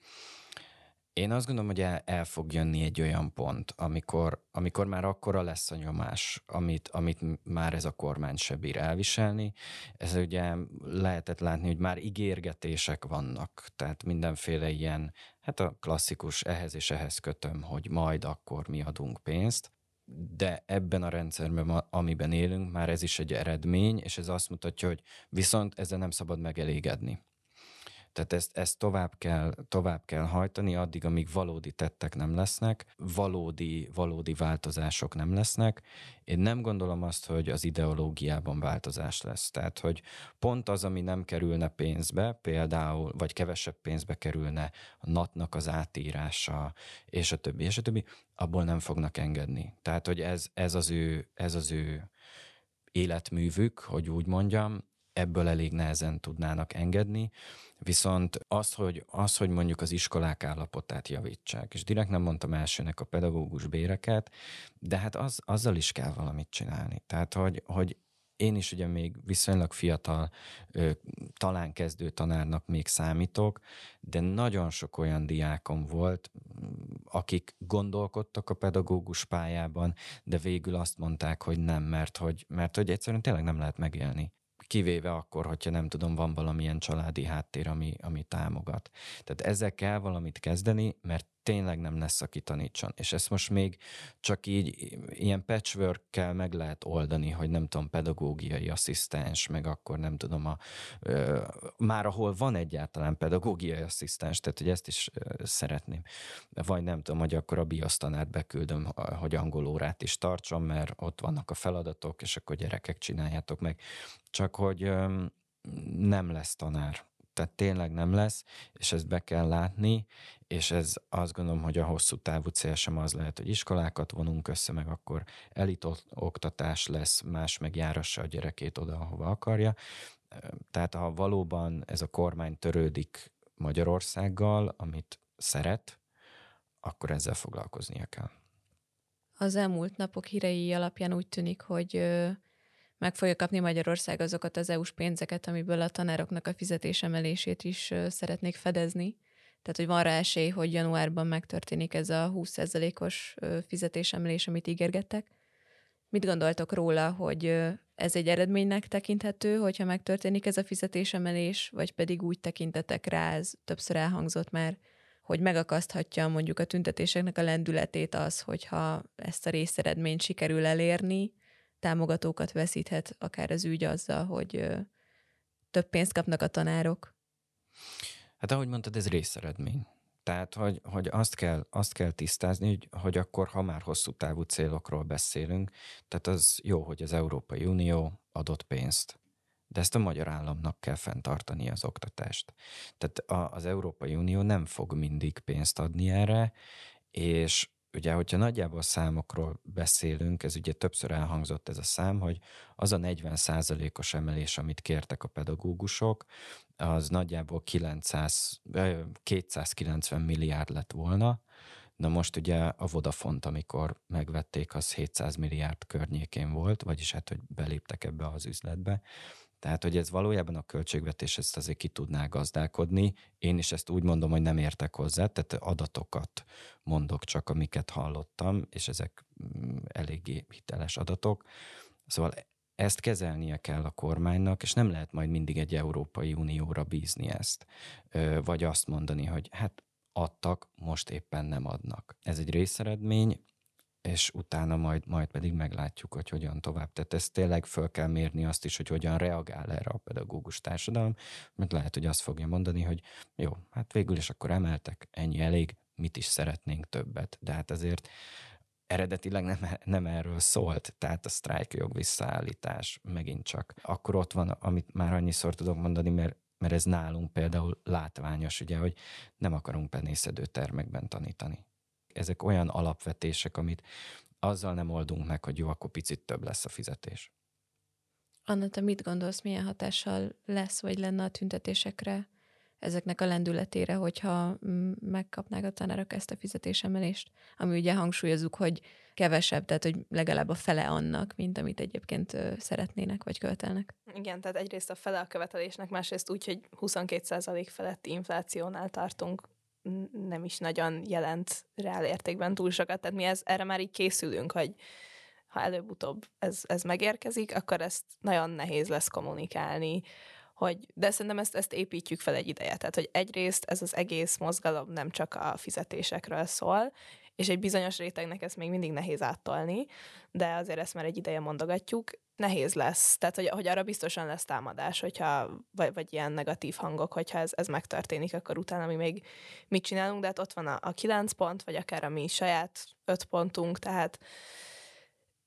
A: Én azt gondolom, hogy el, el fog jönni egy olyan pont, amikor, amikor már akkora lesz a nyomás, amit, amit már ez a kormány se bír elviselni. Ez ugye lehetett látni, hogy már ígérgetések vannak, tehát mindenféle ilyen, hát a klasszikus ehhez és ehhez kötöm, hogy majd akkor mi adunk pénzt, de ebben a rendszerben, amiben élünk, már ez is egy eredmény, és ez azt mutatja, hogy viszont ezzel nem szabad megelégedni. Tehát ezt, ezt tovább, kell, tovább kell hajtani, addig, amíg valódi tettek nem lesznek, valódi, valódi változások nem lesznek. Én nem gondolom azt, hogy az ideológiában változás lesz. Tehát, hogy pont az, ami nem kerülne pénzbe, például, vagy kevesebb pénzbe kerülne a natnak az átírása, és a többi, és a többi, abból nem fognak engedni. Tehát, hogy ez, ez, az, ő, ez az ő életművük, hogy úgy mondjam, ebből elég nehezen tudnának engedni, viszont az, hogy, az, hogy mondjuk az iskolák állapotát javítsák, és direkt nem mondtam elsőnek a pedagógus béreket, de hát az, azzal is kell valamit csinálni. Tehát, hogy, hogy én is ugye még viszonylag fiatal, talán kezdő tanárnak még számítok, de nagyon sok olyan diákom volt, akik gondolkodtak a pedagógus pályában, de végül azt mondták, hogy nem, mert hogy, mert hogy egyszerűen tényleg nem lehet megélni kivéve akkor, hogyha nem tudom, van valamilyen családi háttér, ami, ami támogat. Tehát ezzel kell valamit kezdeni, mert tényleg nem lesz, aki tanítson. És ezt most még csak így ilyen patchwork-kel meg lehet oldani, hogy nem tudom, pedagógiai asszisztens, meg akkor nem tudom, a, ö, már ahol van egyáltalán pedagógiai asszisztens, tehát hogy ezt is ö, szeretném. Vagy nem tudom, hogy akkor a biosztanát beküldöm, hogy angol órát is tartson, mert ott vannak a feladatok, és akkor gyerekek csináljátok meg. Csak hogy ö, nem lesz tanár tehát tényleg nem lesz, és ezt be kell látni, és ez azt gondolom, hogy a hosszú távú cél sem az lehet, hogy iskolákat vonunk össze, meg akkor elit oktatás lesz, más meg járassa a gyerekét oda, ahova akarja. Tehát ha valóban ez a kormány törődik Magyarországgal, amit szeret, akkor ezzel foglalkoznia kell.
B: Az elmúlt napok hírei alapján úgy tűnik, hogy meg fogja kapni Magyarország azokat az EU-s pénzeket, amiből a tanároknak a fizetésemelését is szeretnék fedezni. Tehát, hogy van rá esély, hogy januárban megtörténik ez a 20%-os fizetésemelés, amit ígérgettek. Mit gondoltok róla, hogy ez egy eredménynek tekinthető, hogyha megtörténik ez a fizetésemelés, vagy pedig úgy tekintetek rá, ez többször elhangzott már, hogy megakaszthatja mondjuk a tüntetéseknek a lendületét az, hogyha ezt a részeredményt sikerül elérni, támogatókat veszíthet akár az ügy azzal, hogy több pénzt kapnak a tanárok.
A: Hát ahogy mondtad, ez részeredmény. Tehát, hogy, hogy azt, kell, azt kell tisztázni, hogy, hogy akkor, ha már hosszú távú célokról beszélünk, tehát az jó, hogy az Európai Unió adott pénzt. De ezt a magyar államnak kell fenntartani az oktatást. Tehát a, az Európai Unió nem fog mindig pénzt adni erre, és ugye, hogyha nagyjából számokról beszélünk, ez ugye többször elhangzott ez a szám, hogy az a 40 os emelés, amit kértek a pedagógusok, az nagyjából 900, 290 milliárd lett volna, Na most ugye a Vodafont, amikor megvették, az 700 milliárd környékén volt, vagyis hát, hogy beléptek ebbe az üzletbe. Tehát, hogy ez valójában a költségvetés ezt azért ki tudná gazdálkodni. Én is ezt úgy mondom, hogy nem értek hozzá, tehát adatokat mondok csak, amiket hallottam, és ezek mm, eléggé hiteles adatok. Szóval ezt kezelnie kell a kormánynak, és nem lehet majd mindig egy Európai Unióra bízni ezt. Vagy azt mondani, hogy hát adtak, most éppen nem adnak. Ez egy részeredmény, és utána majd, majd pedig meglátjuk, hogy hogyan tovább. Tehát ezt tényleg föl kell mérni azt is, hogy hogyan reagál erre a pedagógus társadalom, mert lehet, hogy azt fogja mondani, hogy jó, hát végül is akkor emeltek, ennyi elég, mit is szeretnénk többet. De hát azért eredetileg nem, nem erről szólt, tehát a sztrájkjog visszaállítás megint csak. Akkor ott van, amit már annyiszor tudok mondani, mert mert ez nálunk például látványos, ugye, hogy nem akarunk penészedő termekben tanítani. Ezek olyan alapvetések, amit azzal nem oldunk meg, hogy jó, akkor picit több lesz a fizetés.
B: Anna, te mit gondolsz, milyen hatással lesz, vagy lenne a tüntetésekre, ezeknek a lendületére, hogyha mm, megkapnák a tanárok ezt a fizetésemelést, ami ugye hangsúlyozunk, hogy kevesebb, tehát hogy legalább a fele annak, mint amit egyébként szeretnének vagy követelnek.
D: Igen, tehát egyrészt a fele a követelésnek, másrészt úgy, hogy 22% feletti inflációnál tartunk, nem is nagyon jelent reál értékben túl sokat, tehát mi ez, erre már így készülünk, hogy ha előbb-utóbb ez, ez megérkezik, akkor ezt nagyon nehéz lesz kommunikálni, hogy, de szerintem ezt, ezt építjük fel egy ideje. Tehát, hogy egyrészt ez az egész mozgalom nem csak a fizetésekről szól, és egy bizonyos rétegnek ezt még mindig nehéz áttolni, de azért ezt már egy ideje mondogatjuk, nehéz lesz. Tehát, hogy, hogy arra biztosan lesz támadás, hogyha, vagy, vagy ilyen negatív hangok, hogyha ez, ez megtörténik, akkor utána mi még mit csinálunk, de hát ott van a, a kilenc pont, vagy akár a mi saját öt pontunk, tehát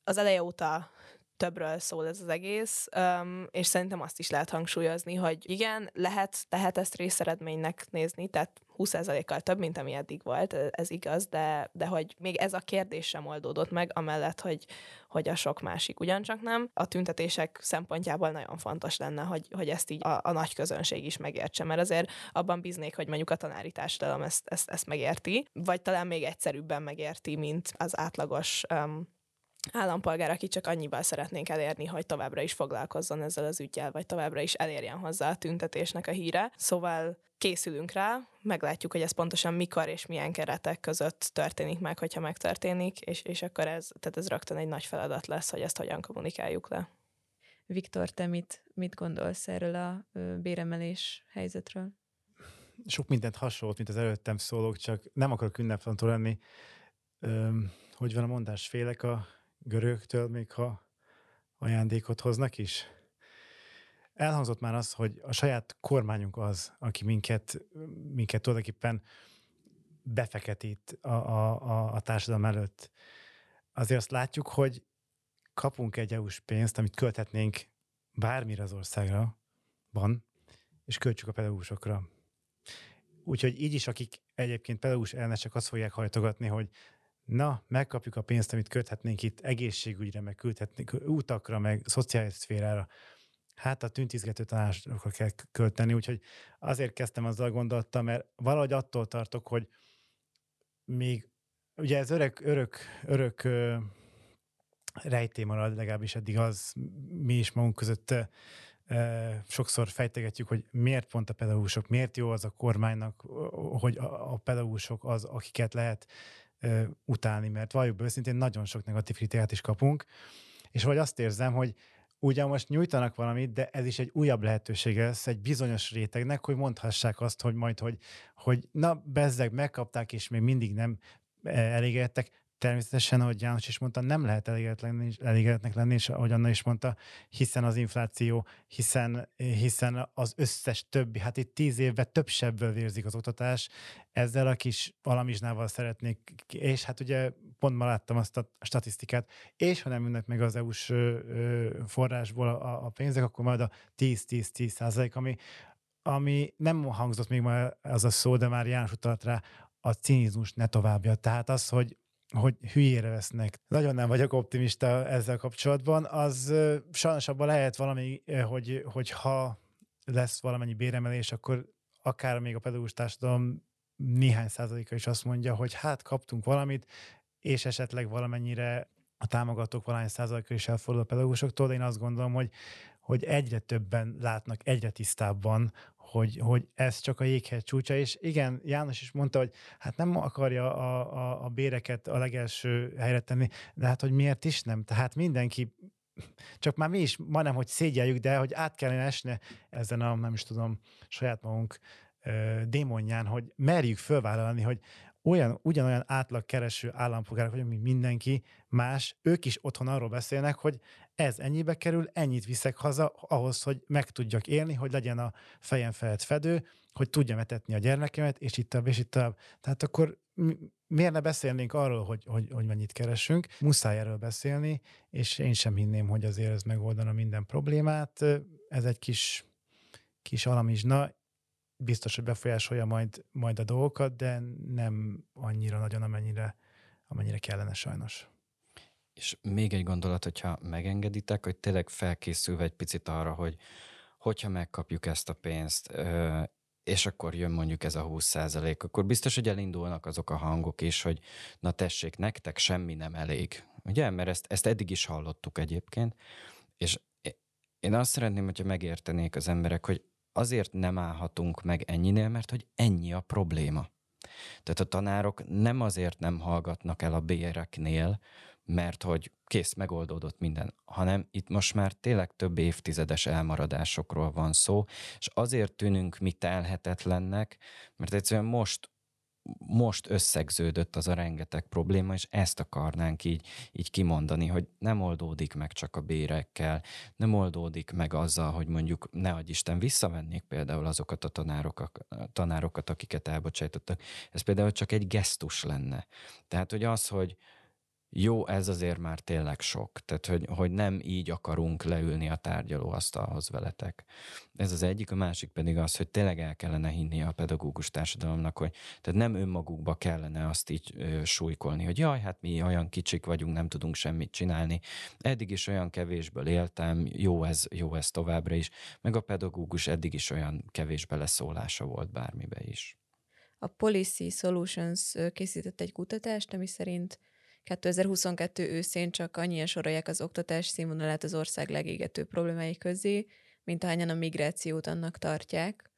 D: az eleje óta többről szól ez az egész, um, és szerintem azt is lehet hangsúlyozni, hogy igen, lehet, lehet ezt részeredménynek nézni, tehát 20%-kal több, mint ami eddig volt, ez igaz, de, de hogy még ez a kérdés sem oldódott meg, amellett, hogy, hogy a sok másik ugyancsak nem. A tüntetések szempontjából nagyon fontos lenne, hogy, hogy ezt így a, a nagy közönség is megértse, mert azért abban bíznék, hogy mondjuk a tanári társadalom ezt, ezt, ezt megérti, vagy talán még egyszerűbben megérti, mint az átlagos um, állampolgár, aki csak annyival szeretnénk elérni, hogy továbbra is foglalkozzon ezzel az ügyel, vagy továbbra is elérjen hozzá a tüntetésnek a híre. Szóval készülünk rá, meglátjuk, hogy ez pontosan mikor és milyen keretek között történik meg, hogyha megtörténik, és, és akkor ez, tehát ez rögtön egy nagy feladat lesz, hogy ezt hogyan kommunikáljuk le.
B: Viktor, te mit, mit gondolsz erről a béremelés helyzetről?
C: Sok mindent hasonlót, mint az előttem szólók, csak nem akarok ünnepfantól lenni. Öm, hogy van a mondás, félek a görögtől, még ha ajándékot hoznak is? Elhangzott már az, hogy a saját kormányunk az, aki minket, minket tulajdonképpen befeketít a, a, a, a társadalom előtt. Azért azt látjuk, hogy kapunk egy EU-s pénzt, amit költhetnénk bármire az országra van, és költsük a pedagógusokra. Úgyhogy így is, akik egyébként pedagógus ellenesek azt fogják hajtogatni, hogy na, megkapjuk a pénzt, amit köthetnénk itt egészségügyre, meg küldhetnénk útakra, meg szociális szférára. Hát a tüntizgető tanácsokra kell költeni, úgyhogy azért kezdtem azzal gondolattal, mert valahogy attól tartok, hogy még, ugye ez örök, örök, örök ö, rejté marad, legalábbis eddig az mi is magunk között ö, sokszor fejtegetjük, hogy miért pont a pedagógusok, miért jó az a kormánynak, hogy a, a pedagógusok az, akiket lehet ö, utálni, mert valljuk be őszintén nagyon sok negatív kritikát is kapunk, és vagy azt érzem, hogy ugyan most nyújtanak valamit, de ez is egy újabb lehetőség lesz egy bizonyos rétegnek, hogy mondhassák azt, hogy majd, hogy, hogy na, bezzeg, megkapták, és még mindig nem elégedettek, Természetesen, ahogy János is mondta, nem lehet elégedetnek lenni, és ahogy Anna is mondta, hiszen az infláció, hiszen, hiszen az összes többi, hát itt tíz évben több sebből vérzik az oktatás, ezzel a kis valamizsnával szeretnék, és hát ugye pont ma láttam azt a statisztikát, és ha nem jönnek meg az EU-s forrásból a, a pénzek, akkor majd a 10-10-10 százalék, ami, ami nem hangzott még ma az a szó, de már János utalt rá, a cinizmus ne továbbja. Tehát az, hogy hogy hülyére vesznek. Nagyon nem vagyok optimista ezzel kapcsolatban. Az sajnos abban lehet valami, hogy, hogy ha lesz valamennyi béremelés, akkor akár még a pedagógus társadalom néhány százaléka is azt mondja, hogy hát kaptunk valamit, és esetleg valamennyire a támogatók valány százaléka is elfordul a pedagógusoktól, de én azt gondolom, hogy, hogy egyre többen látnak egyre tisztábban, hogy, hogy ez csak a jéghegy csúcsa, és igen, János is mondta, hogy hát nem akarja a, a, a béreket a legelső helyre tenni, de hát hogy miért is nem? Tehát mindenki csak már mi is majdnem, hogy szégyeljük, de hogy át kellene esne ezen a, nem is tudom, saját magunk démonján, hogy merjük fölvállalni, hogy olyan, ugyanolyan átlagkereső állampolgárok vagyunk, mint mindenki más, ők is otthon arról beszélnek, hogy ez ennyibe kerül, ennyit viszek haza ahhoz, hogy meg tudjak élni, hogy legyen a fejem felett fedő, hogy tudjam etetni a gyermekemet, és itt tovább, és itt tovább. Tehát akkor miért ne beszélnénk arról, hogy, hogy, hogy mennyit keresünk, muszáj erről beszélni, és én sem hinném, hogy azért ez megoldana minden problémát. Ez egy kis, kis alamizsna, biztos, hogy befolyásolja majd, majd a dolgokat, de nem annyira nagyon, amennyire, amennyire kellene sajnos.
A: És még egy gondolat, hogyha megengeditek, hogy tényleg felkészülve egy picit arra, hogy hogyha megkapjuk ezt a pénzt, és akkor jön mondjuk ez a 20 százalék, akkor biztos, hogy elindulnak azok a hangok is, hogy na tessék, nektek semmi nem elég. Ugye? Mert ezt, ezt eddig is hallottuk egyébként, és én azt szeretném, hogyha megértenék az emberek, hogy azért nem állhatunk meg ennyinél, mert hogy ennyi a probléma. Tehát a tanárok nem azért nem hallgatnak el a béreknél, mert hogy kész, megoldódott minden, hanem itt most már tényleg több évtizedes elmaradásokról van szó, és azért tűnünk mi telhetetlennek, mert egyszerűen most most összegződött az a rengeteg probléma, és ezt akarnánk így, így kimondani, hogy nem oldódik meg csak a bérekkel, nem oldódik meg azzal, hogy mondjuk ne adj Isten visszavennék például azokat a tanárokat, tanárokat akiket elbocsájtottak. Ez például csak egy gesztus lenne. Tehát, hogy az, hogy, jó, ez azért már tényleg sok. Tehát, hogy, hogy nem így akarunk leülni a tárgyalóasztalhoz veletek. Ez az egyik, a másik pedig az, hogy tényleg el kellene hinni a pedagógus társadalomnak, hogy tehát nem önmagukba kellene azt így ö, súlykolni, hogy jaj, hát mi olyan kicsik vagyunk, nem tudunk semmit csinálni. Eddig is olyan kevésből éltem, jó ez, jó ez továbbra is, meg a pedagógus eddig is olyan kevés beleszólása volt bármibe is.
B: A Policy Solutions készített egy kutatást, ami szerint 2022 őszén csak annyian sorolják az oktatás színvonalát az ország legégetőbb problémái közé, mint ahányan a migrációt annak tartják.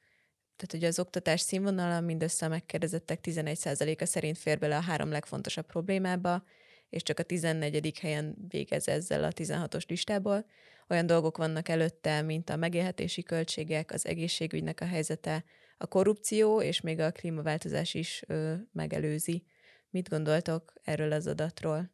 B: Tehát, hogy az oktatás színvonala mindössze a megkérdezettek 11%-a szerint fér bele a három legfontosabb problémába, és csak a 14. helyen végez ezzel a 16-os listából. Olyan dolgok vannak előtte, mint a megélhetési költségek, az egészségügynek a helyzete, a korrupció, és még a klímaváltozás is ö, megelőzi. Mit gondoltok erről az adatról?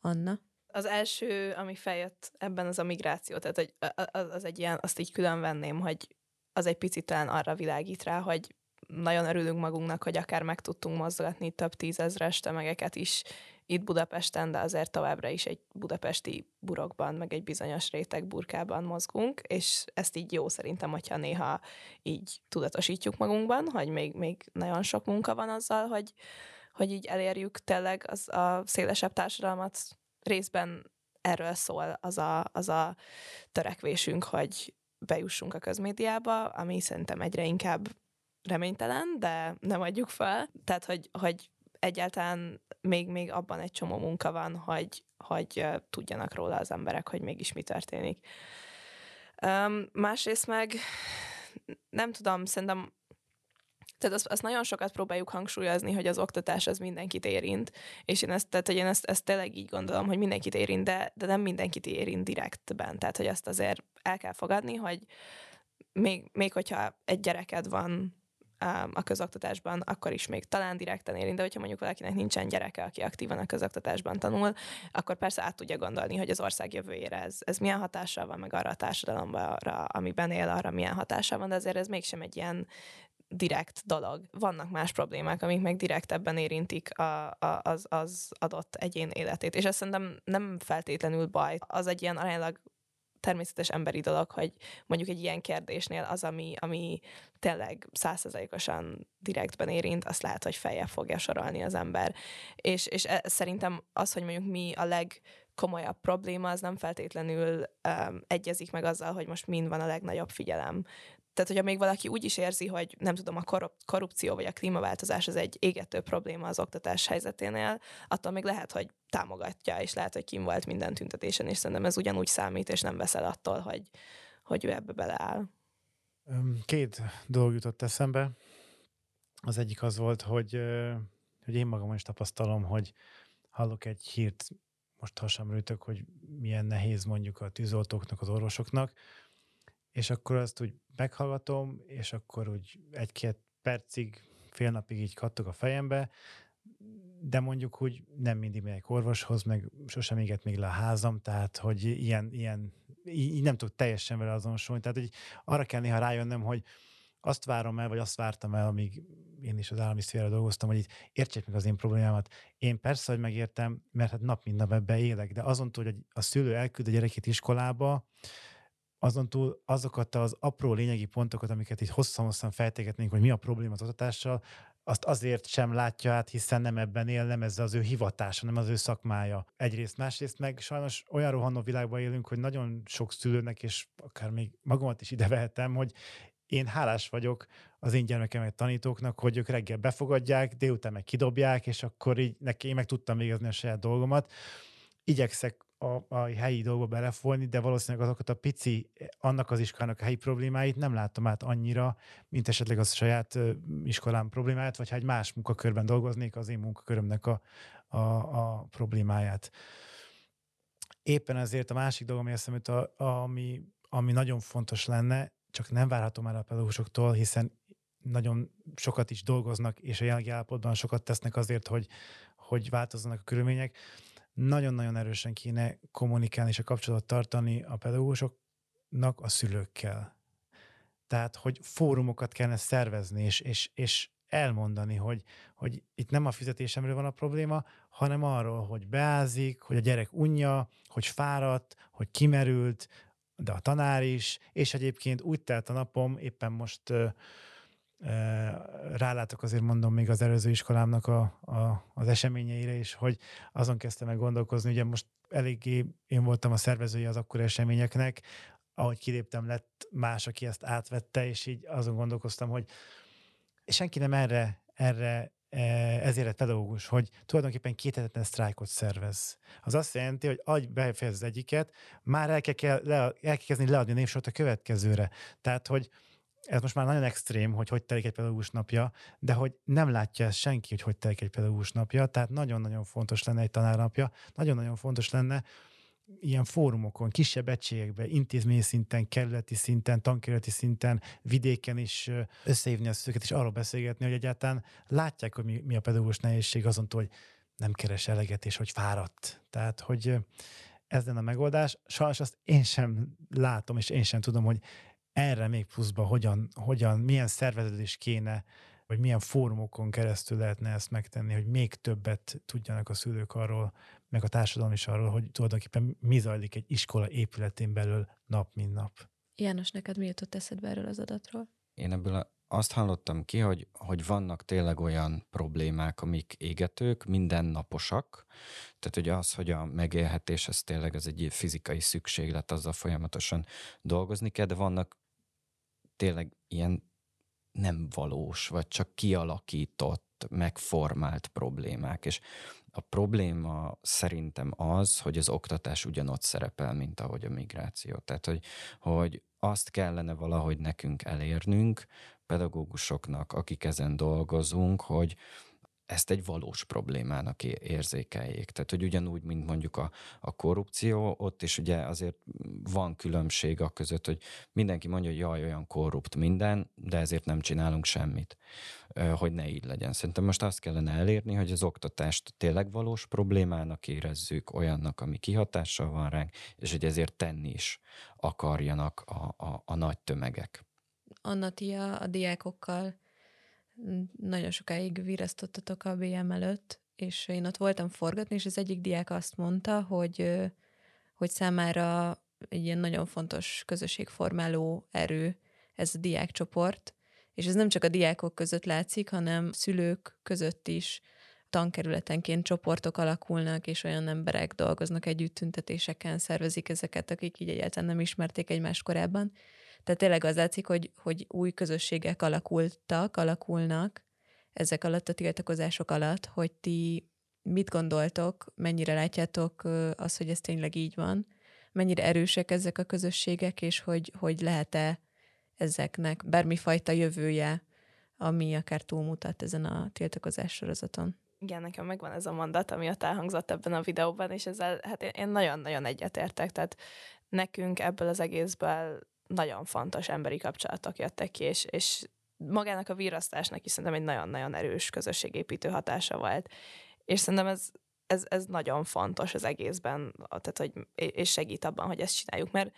B: Anna?
D: Az első, ami feljött ebben, az a migráció. Tehát hogy az, egy ilyen, azt így külön venném, hogy az egy picit talán arra világít rá, hogy nagyon örülünk magunknak, hogy akár meg tudtunk mozgatni több tízezres tömegeket is itt Budapesten, de azért továbbra is egy budapesti burokban, meg egy bizonyos réteg burkában mozgunk, és ezt így jó szerintem, hogyha néha így tudatosítjuk magunkban, hogy még, még nagyon sok munka van azzal, hogy, hogy így elérjük tényleg az a szélesebb társadalmat. Részben erről szól az a, az a törekvésünk, hogy bejussunk a közmédiába, ami szerintem egyre inkább reménytelen, de nem adjuk fel. Tehát, hogy, hogy egyáltalán még, még abban egy csomó munka van, hogy, hogy tudjanak róla az emberek, hogy mégis mi történik. Um, másrészt meg nem tudom, szerintem tehát azt, azt nagyon sokat próbáljuk hangsúlyozni, hogy az oktatás az mindenkit érint, és én ezt, tehát, hogy én ezt, ezt tényleg így gondolom, hogy mindenkit érint, de, de nem mindenkit érint direktben. Tehát, hogy azt azért el kell fogadni, hogy még, még hogyha egy gyereked van a közoktatásban, akkor is még talán direkten érint, de hogyha mondjuk valakinek nincsen gyereke, aki aktívan a közoktatásban tanul, akkor persze át tudja gondolni, hogy az ország jövőjére ez, ez milyen hatással van, meg arra a társadalomra, amiben él, arra milyen hatással van, de azért ez mégsem egy ilyen direkt dolog. Vannak más problémák, amik meg direktebben érintik a, a, az, az adott egyén életét. És ezt szerintem nem feltétlenül baj. Az egy ilyen aránylag természetes emberi dolog, hogy mondjuk egy ilyen kérdésnél az, ami, ami tényleg százszerzalékosan direktben érint, azt lehet, hogy feljebb fogja sorolni az ember. És, és e, szerintem az, hogy mondjuk mi a leg komolyabb probléma, az nem feltétlenül um, egyezik meg azzal, hogy most mind van a legnagyobb figyelem tehát, hogyha még valaki úgy is érzi, hogy nem tudom, a korrupció vagy a klímaváltozás az egy égető probléma az oktatás helyzeténél, attól még lehet, hogy támogatja, és lehet, hogy kim volt minden tüntetésen, és szerintem ez ugyanúgy számít, és nem veszel attól, hogy, hogy ő ebbe beleáll.
C: Két dolog jutott eszembe. Az egyik az volt, hogy, hogy én magam is tapasztalom, hogy hallok egy hírt, most hasamrőtök, hogy milyen nehéz mondjuk a tűzoltóknak, az orvosoknak, és akkor azt úgy meghallgatom, és akkor úgy egy-két percig, fél napig így kattog a fejembe, de mondjuk úgy nem mindig megyek orvoshoz, meg sosem éget még le a házam, tehát hogy ilyen, ilyen így nem tudok teljesen vele azonosulni. Tehát hogy arra kell néha rájönnöm, hogy azt várom el, vagy azt vártam el, amíg én is az állami szféra dolgoztam, hogy itt értsék meg az én problémámat. Én persze, hogy megértem, mert hát nap mint nap ebbe élek, de azon túl, hogy a szülő elküld a gyerekét iskolába, azon túl azokat az apró lényegi pontokat, amiket itt hosszan-hosszan fejtegetnénk, hogy mi a probléma az oktatással, azt azért sem látja át, hiszen nem ebben él, nem ez az ő hivatása, nem az ő szakmája. Egyrészt, másrészt meg sajnos olyan rohanó világban élünk, hogy nagyon sok szülőnek, és akár még magamat is ide vehetem, hogy én hálás vagyok az én gyermekemet tanítóknak, hogy ők reggel befogadják, délután meg kidobják, és akkor így neki én meg tudtam végezni a saját dolgomat. Igyekszek a, a helyi dolgokba belefolni, de valószínűleg azokat a pici, annak az iskolának a helyi problémáit nem látom át annyira, mint esetleg az saját iskolám problémáját, vagy ha egy más munkakörben dolgoznék, az én munkakörömnek a, a, a problémáját. Éppen ezért a másik dolog, ami eszembe ami, ami nagyon fontos lenne, csak nem várhatom el a pedagógusoktól, hiszen nagyon sokat is dolgoznak, és a jelenlegi állapotban sokat tesznek azért, hogy, hogy változzanak a körülmények nagyon-nagyon erősen kéne kommunikálni és a kapcsolatot tartani a pedagógusoknak a szülőkkel. Tehát, hogy fórumokat kellene szervezni, és, és, és elmondani, hogy, hogy itt nem a fizetésemről van a probléma, hanem arról, hogy beázik, hogy a gyerek unja, hogy fáradt, hogy kimerült, de a tanár is, és egyébként úgy telt a napom, éppen most rálátok azért mondom még az előző iskolámnak a, a, az eseményeire is, hogy azon kezdtem meg gondolkozni, ugye most eléggé én voltam a szervezője az akkor eseményeknek, ahogy kiléptem, lett más, aki ezt átvette, és így azon gondolkoztam, hogy senki nem erre, erre ezért egy pedagógus, hogy tulajdonképpen két sztrájkot szervez. Az azt jelenti, hogy agy befejez az egyiket, már el kell, le, el kell kezdeni leadni a a következőre. Tehát, hogy ez most már nagyon extrém, hogy hogy telik egy pedagógus napja, de hogy nem látja ezt senki, hogy hogy telik egy pedagógus napja, tehát nagyon-nagyon fontos lenne egy tanárnapja, nagyon-nagyon fontos lenne ilyen fórumokon, kisebb egységekben, intézményi szinten, kerületi szinten, tankerületi szinten, vidéken is összehívni a szülőket, és arról beszélgetni, hogy egyáltalán látják, hogy mi, mi a pedagógus nehézség azon hogy nem keres eleget, és hogy fáradt. Tehát, hogy ez lenne a megoldás. Sajnos azt én sem látom, és én sem tudom, hogy erre még pluszba hogyan, hogyan milyen szerveződés kéne, vagy milyen fórumokon keresztül lehetne ezt megtenni, hogy még többet tudjanak a szülők arról, meg a társadalom is arról, hogy tulajdonképpen mi zajlik egy iskola épületén belül nap, mint nap.
B: János, neked mi jutott eszedbe erről az adatról?
A: Én ebből azt hallottam ki, hogy, hogy vannak tényleg olyan problémák, amik égetők, mindennaposak. Tehát hogy az, hogy a megélhetés, ez tényleg az egy fizikai szükséglet, azzal folyamatosan dolgozni kell, de vannak tényleg ilyen nem valós, vagy csak kialakított, megformált problémák. És a probléma szerintem az, hogy az oktatás ugyanott szerepel, mint ahogy a migráció. Tehát, hogy, hogy azt kellene valahogy nekünk elérnünk, pedagógusoknak, akik ezen dolgozunk, hogy, ezt egy valós problémának érzékeljék. Tehát, hogy ugyanúgy, mint mondjuk a, a korrupció, ott is ugye azért van különbség a között, hogy mindenki mondja, hogy jaj, olyan korrupt minden, de ezért nem csinálunk semmit, hogy ne így legyen. Szerintem most azt kellene elérni, hogy az oktatást tényleg valós problémának érezzük, olyannak, ami kihatással van ránk, és hogy ezért tenni is akarjanak a, a, a nagy tömegek.
B: Anna, ti a, a diákokkal nagyon sokáig virasztottatok a BM előtt, és én ott voltam forgatni, és az egyik diák azt mondta, hogy, hogy számára egy ilyen nagyon fontos közösségformáló erő ez a diákcsoport, és ez nem csak a diákok között látszik, hanem szülők között is tankerületenként csoportok alakulnak, és olyan emberek dolgoznak együtt tüntetéseken, szervezik ezeket, akik így egyáltalán nem ismerték egymást korábban. Tehát tényleg az látszik, hogy, hogy új közösségek alakultak, alakulnak ezek alatt a tiltakozások alatt, hogy ti mit gondoltok, mennyire látjátok azt, hogy ez tényleg így van, mennyire erősek ezek a közösségek, és hogy, hogy lehet-e ezeknek bármifajta jövője, ami akár túlmutat ezen a tiltakozás sorozaton.
D: Igen, nekem megvan ez a mondat, ami ott elhangzott ebben a videóban, és ezzel hát én nagyon-nagyon egyetértek, tehát nekünk ebből az egészből nagyon fontos emberi kapcsolatok jöttek ki, és, és magának a virasztásnak is szerintem egy nagyon-nagyon erős közösségépítő hatása volt. És szerintem ez, ez, ez nagyon fontos az egészben, tehát hogy, és segít abban, hogy ezt csináljuk, mert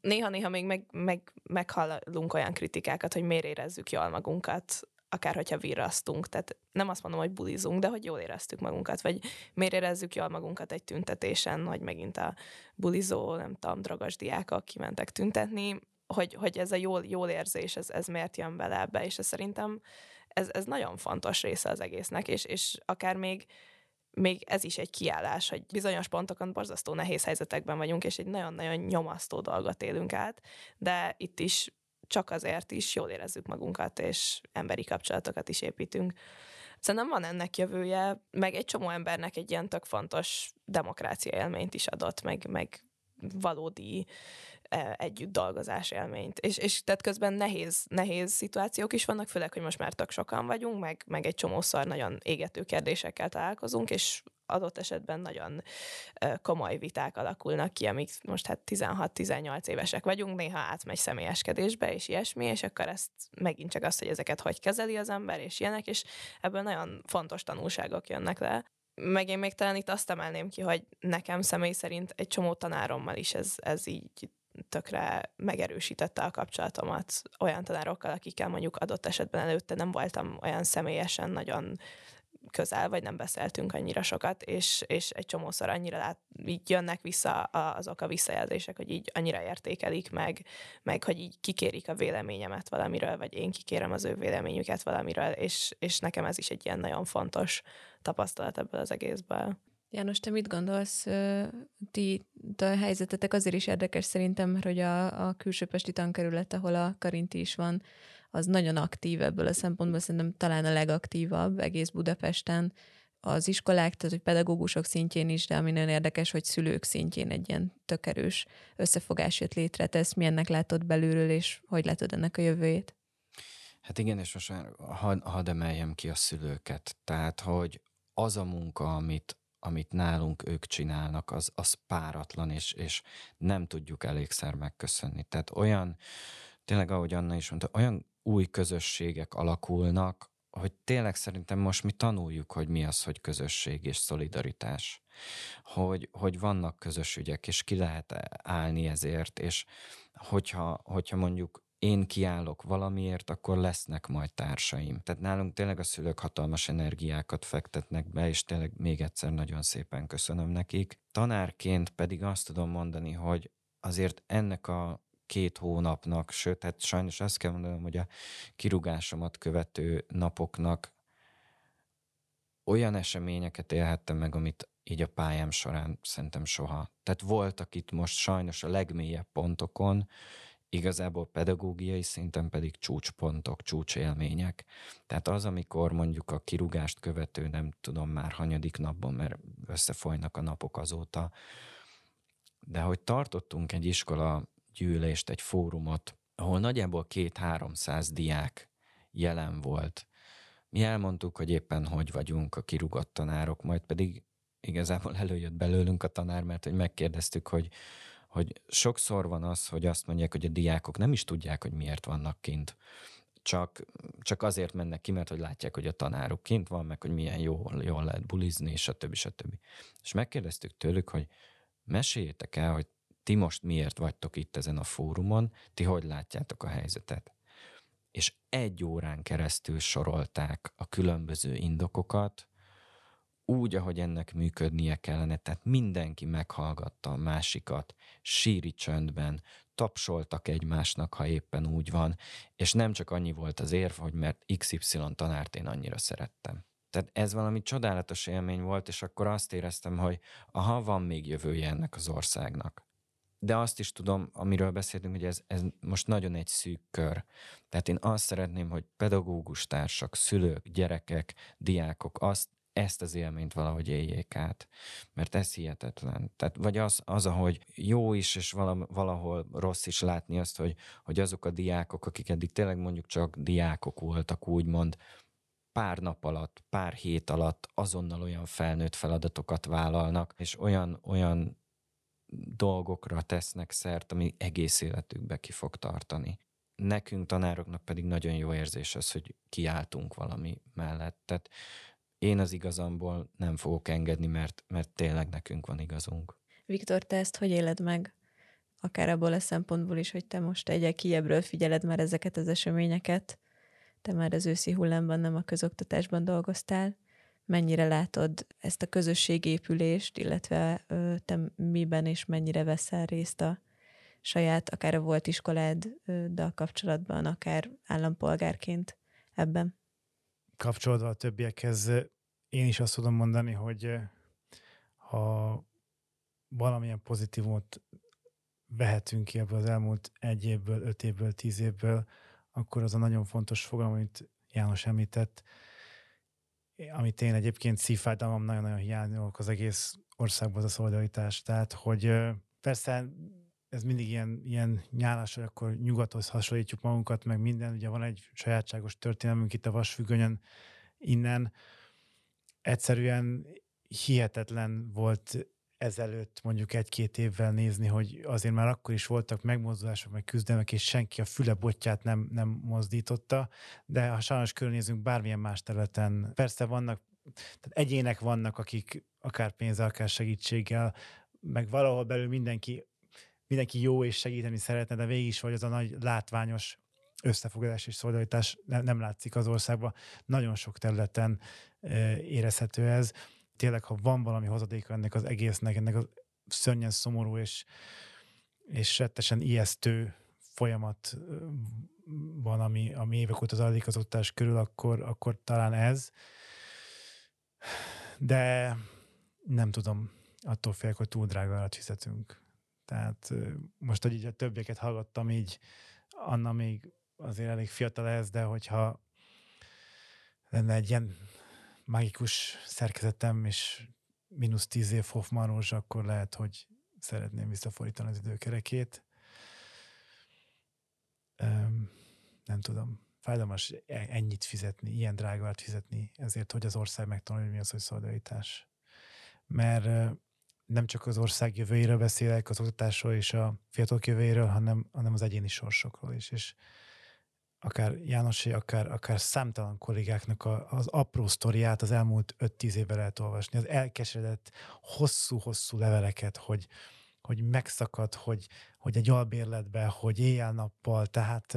D: néha-néha még meg, meg, meghallunk olyan kritikákat, hogy miért érezzük jól magunkat, akár hogyha virrasztunk. Tehát nem azt mondom, hogy bulizunk, de hogy jól éreztük magunkat, vagy miért érezzük jól magunkat egy tüntetésen, hogy megint a bulizó, nem tudom, dragos diákok kimentek tüntetni, hogy, hogy ez a jól, jól érzés, ez, ez miért jön bele ebbe, és ez szerintem ez, ez nagyon fontos része az egésznek, és, és akár még még ez is egy kiállás, hogy bizonyos pontokon borzasztó nehéz helyzetekben vagyunk, és egy nagyon-nagyon nyomasztó dolgot élünk át, de itt is csak azért is jól érezzük magunkat, és emberi kapcsolatokat is építünk. Szerintem van ennek jövője, meg egy csomó embernek egy ilyen tök fontos demokrácia élményt is adott, meg, meg valódi együtt dolgozás élményt. És, és tehát közben nehéz, nehéz szituációk is vannak, főleg, hogy most már tök sokan vagyunk, meg, meg egy csomószor nagyon égető kérdésekkel találkozunk, és adott esetben nagyon e, komoly viták alakulnak ki, amik most hát 16-18 évesek vagyunk, néha átmegy személyeskedésbe, és ilyesmi, és akkor ezt megint csak azt, hogy ezeket hogy kezeli az ember, és ilyenek, és ebből nagyon fontos tanulságok jönnek le. Meg én még talán itt azt emelném ki, hogy nekem személy szerint egy csomó tanárommal is ez, ez így tökre megerősítette a kapcsolatomat olyan tanárokkal, akikkel mondjuk adott esetben előtte nem voltam olyan személyesen nagyon közel, vagy nem beszéltünk annyira sokat, és, és egy csomószor annyira lát, így jönnek vissza azok a visszajelzések, hogy így annyira értékelik meg, meg hogy így kikérik a véleményemet valamiről, vagy én kikérem az ő véleményüket valamiről, és, és nekem ez is egy ilyen nagyon fontos tapasztalat ebből az egészből.
B: János, te mit gondolsz? Ti a helyzetetek azért is érdekes szerintem, mert hogy a, a külsőpesti tankerület, ahol a Karinti is van, az nagyon aktív ebből a szempontból, szerintem talán a legaktívabb egész Budapesten. Az iskolák, tehát hogy pedagógusok szintjén is, de ami nagyon érdekes, hogy szülők szintjén egy ilyen tök összefogás jött létre. Te ezt milyennek látod belülről, és hogy látod ennek a jövőjét?
A: Hát igen, és most hadd had emeljem ki a szülőket. Tehát, hogy az a munka, amit amit nálunk ők csinálnak, az, az páratlan, és, és nem tudjuk elégszer megköszönni. Tehát olyan, tényleg ahogy Anna is mondta, olyan új közösségek alakulnak, hogy tényleg szerintem most mi tanuljuk, hogy mi az, hogy közösség és szolidaritás. Hogy, hogy vannak közös ügyek, és ki lehet állni ezért, és hogyha, hogyha mondjuk én kiállok valamiért, akkor lesznek majd társaim. Tehát nálunk tényleg a szülők hatalmas energiákat fektetnek be, és tényleg még egyszer nagyon szépen köszönöm nekik. Tanárként pedig azt tudom mondani, hogy azért ennek a két hónapnak, sőt, hát sajnos azt kell mondanom, hogy a kirugásomat követő napoknak olyan eseményeket élhettem meg, amit így a pályám során szerintem soha. Tehát voltak itt most sajnos a legmélyebb pontokon, igazából pedagógiai szinten pedig csúcspontok, csúcsélmények. Tehát az, amikor mondjuk a kirugást követő, nem tudom már hanyadik napban, mert összefolynak a napok azóta, de hogy tartottunk egy iskola gyűlést, egy fórumot, ahol nagyjából két-háromszáz diák jelen volt. Mi elmondtuk, hogy éppen hogy vagyunk a kirugott tanárok, majd pedig igazából <laughs> előjött belőlünk a tanár, mert hogy megkérdeztük, hogy hogy sokszor van az, hogy azt mondják, hogy a diákok nem is tudják, hogy miért vannak kint. Csak, csak azért mennek ki, mert hogy látják, hogy a tanáruk kint van, meg hogy milyen jól, jól lehet bulizni, stb. stb. És megkérdeztük tőlük, hogy meséljétek el, hogy ti most miért vagytok itt ezen a fórumon, ti hogy látjátok a helyzetet. És egy órán keresztül sorolták a különböző indokokat, úgy, ahogy ennek működnie kellene, tehát mindenki meghallgatta a másikat, síri csöndben, tapsoltak egymásnak, ha éppen úgy van, és nem csak annyi volt az érv, hogy mert XY tanárt én annyira szerettem. Tehát ez valami csodálatos élmény volt, és akkor azt éreztem, hogy aha, van még jövője ennek az országnak. De azt is tudom, amiről beszéltünk, hogy ez, ez most nagyon egy szűk kör. Tehát én azt szeretném, hogy pedagógus társak, szülők, gyerekek, diákok azt ezt az élményt valahogy éljék át, mert ez hihetetlen. Tehát vagy az, az ahogy jó is, és valahol rossz is látni azt, hogy, hogy azok a diákok, akik eddig tényleg mondjuk csak diákok voltak, úgymond, pár nap alatt, pár hét alatt azonnal olyan felnőtt feladatokat vállalnak, és olyan, olyan dolgokra tesznek szert, ami egész életükbe ki fog tartani. Nekünk tanároknak pedig nagyon jó érzés az, hogy kiálltunk valami mellett. Tehát én az igazamból nem fogok engedni, mert, mert tényleg nekünk van igazunk.
B: Viktor, te ezt hogy éled meg? akár abból a szempontból is, hogy te most egyel kiebről figyeled már ezeket az eseményeket, te már az őszi hullámban, nem a közoktatásban dolgoztál, mennyire látod ezt a közösségépülést, illetve te miben és mennyire veszel részt a saját, akár a volt iskoláddal kapcsolatban, akár állampolgárként ebben?
C: Kapcsolódva a többiekhez, én is azt tudom mondani, hogy ha valamilyen pozitívumot vehetünk ki ebből az elmúlt egy évből, öt évből, tíz évből, akkor az a nagyon fontos fogalom, amit János említett, amit én egyébként szívfájdalmam nagyon-nagyon hiányolok az egész országban az a szolidaritás. Tehát, hogy persze ez mindig ilyen, ilyen nyálás, hogy akkor nyugathoz hasonlítjuk magunkat, meg minden. Ugye van egy sajátságos történelmünk itt a Vasfüggönyön innen. Egyszerűen hihetetlen volt ezelőtt mondjuk egy-két évvel nézni, hogy azért már akkor is voltak megmozdulások, meg küzdelmek, és senki a füle botját nem, nem mozdította, de ha sajnos körülnézünk bármilyen más területen, persze vannak, tehát egyének vannak, akik akár pénzzel, akár segítséggel, meg valahol belül mindenki, mindenki jó és segíteni szeretne, de végig is vagy az a nagy látványos összefogadás és szolidaritás nem, nem látszik az országban. Nagyon sok területen érezhető ez tényleg, ha van valami hozadéka ennek az egésznek, ennek a szörnyen szomorú és, és rettesen ijesztő folyamat van, ami, ami évek óta zajlik az ottás körül, akkor, akkor talán ez. De nem tudom, attól félek, hogy túl drága fizetünk. Tehát most, hogy így a többieket hallgattam, így Anna még azért elég fiatal ez, de hogyha lenne egy ilyen mágikus szerkezetem, és mínusz tíz év Hoffman akkor lehet, hogy szeretném visszafordítani az időkerekét. Um, nem tudom. Fájdalmas e- ennyit fizetni, ilyen drágát fizetni, ezért, hogy az ország megtanulja, mi az, hogy szolidaritás. Mert nem csak az ország jövőjéről beszélek, az oktatásról és a fiatalok jövőjéről, hanem, hanem az egyéni sorsokról is. És akár Jánosé, akár, akár számtalan kollégáknak a, az apró sztoriát az elmúlt 5-10 évben lehet olvasni. Az elkeseredett, hosszú-hosszú leveleket, hogy, hogy megszakad, hogy, hogy egy albérletbe, hogy éjjel-nappal, tehát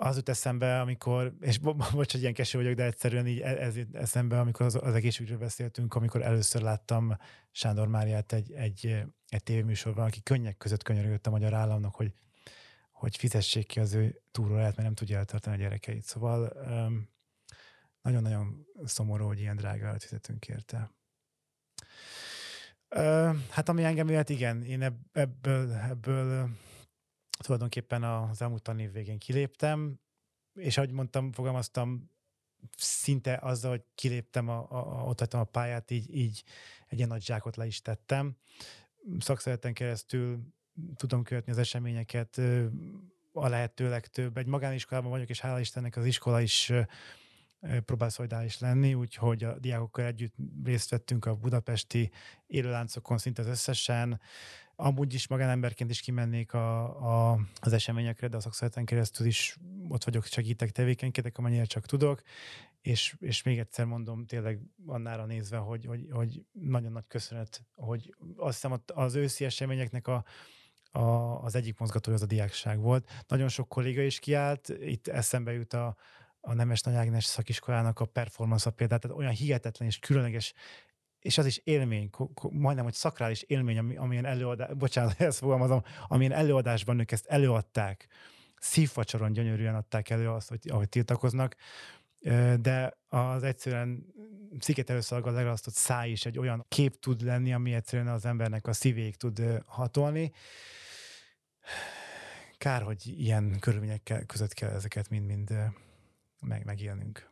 C: az jut eszembe, amikor, és bo- bocs, hogy ilyen keső vagyok, de egyszerűen így e-, ez jut eszembe, amikor az, az egészségügyről beszéltünk, amikor először láttam Sándor Máriát egy, egy, egy tévéműsorban, aki könnyek között könyörgött a magyar államnak, hogy hogy fizessék ki az ő túróját, mert nem tudja eltartani a gyerekeit. Szóval um, nagyon-nagyon szomorú, hogy ilyen drága fizetünk érte. Uh, hát ami engem illet, igen, én ebből, ebből tulajdonképpen az elmúlt tanév végén kiléptem, és ahogy mondtam, fogalmaztam, szinte azzal, hogy kiléptem, a, a, ott a pályát, így, így egy ilyen nagy zsákot le is tettem. Szakszereten keresztül tudom követni az eseményeket a lehető legtöbb. Egy magániskolában vagyok, és hála Istennek az iskola is próbál szolidális lenni, úgyhogy a diákokkal együtt részt vettünk a budapesti élőláncokon szinte az összesen. Amúgy is magánemberként is kimennék a, a, az eseményekre, de a szakszereten keresztül is ott vagyok, segítek, tevékenykedek, amennyire csak tudok, és, és még egyszer mondom, tényleg annára nézve, hogy, hogy, hogy nagyon nagy köszönet, hogy azt hiszem az őszi eseményeknek a, a, az egyik mozgatója az a diákság volt. Nagyon sok kolléga is kiállt, itt eszembe jut a, a Nemes Nagy Ágnes szakiskolának a performance példát, tehát olyan hihetetlen és különleges és az is élmény, majdnem, hogy szakrális élmény, ami, amilyen előadás, bocsánat, <laughs> ezt fogalmazom, amilyen előadásban ők ezt előadták, szívfacsaron gyönyörűen adták elő azt, hogy ahogy tiltakoznak, de az egyszerűen sziketelőszalaggal legalasztott száj is egy olyan kép tud lenni, ami egyszerűen az embernek a szívéig tud hatolni. Kár, hogy ilyen körülmények között kell ezeket mind-mind meg, megélnünk.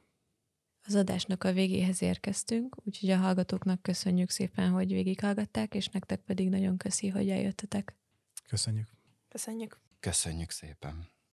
B: Az adásnak a végéhez érkeztünk, úgyhogy a hallgatóknak köszönjük szépen, hogy végighallgatták, és nektek pedig nagyon köszi, hogy eljöttetek.
C: Köszönjük.
D: Köszönjük.
A: Köszönjük szépen.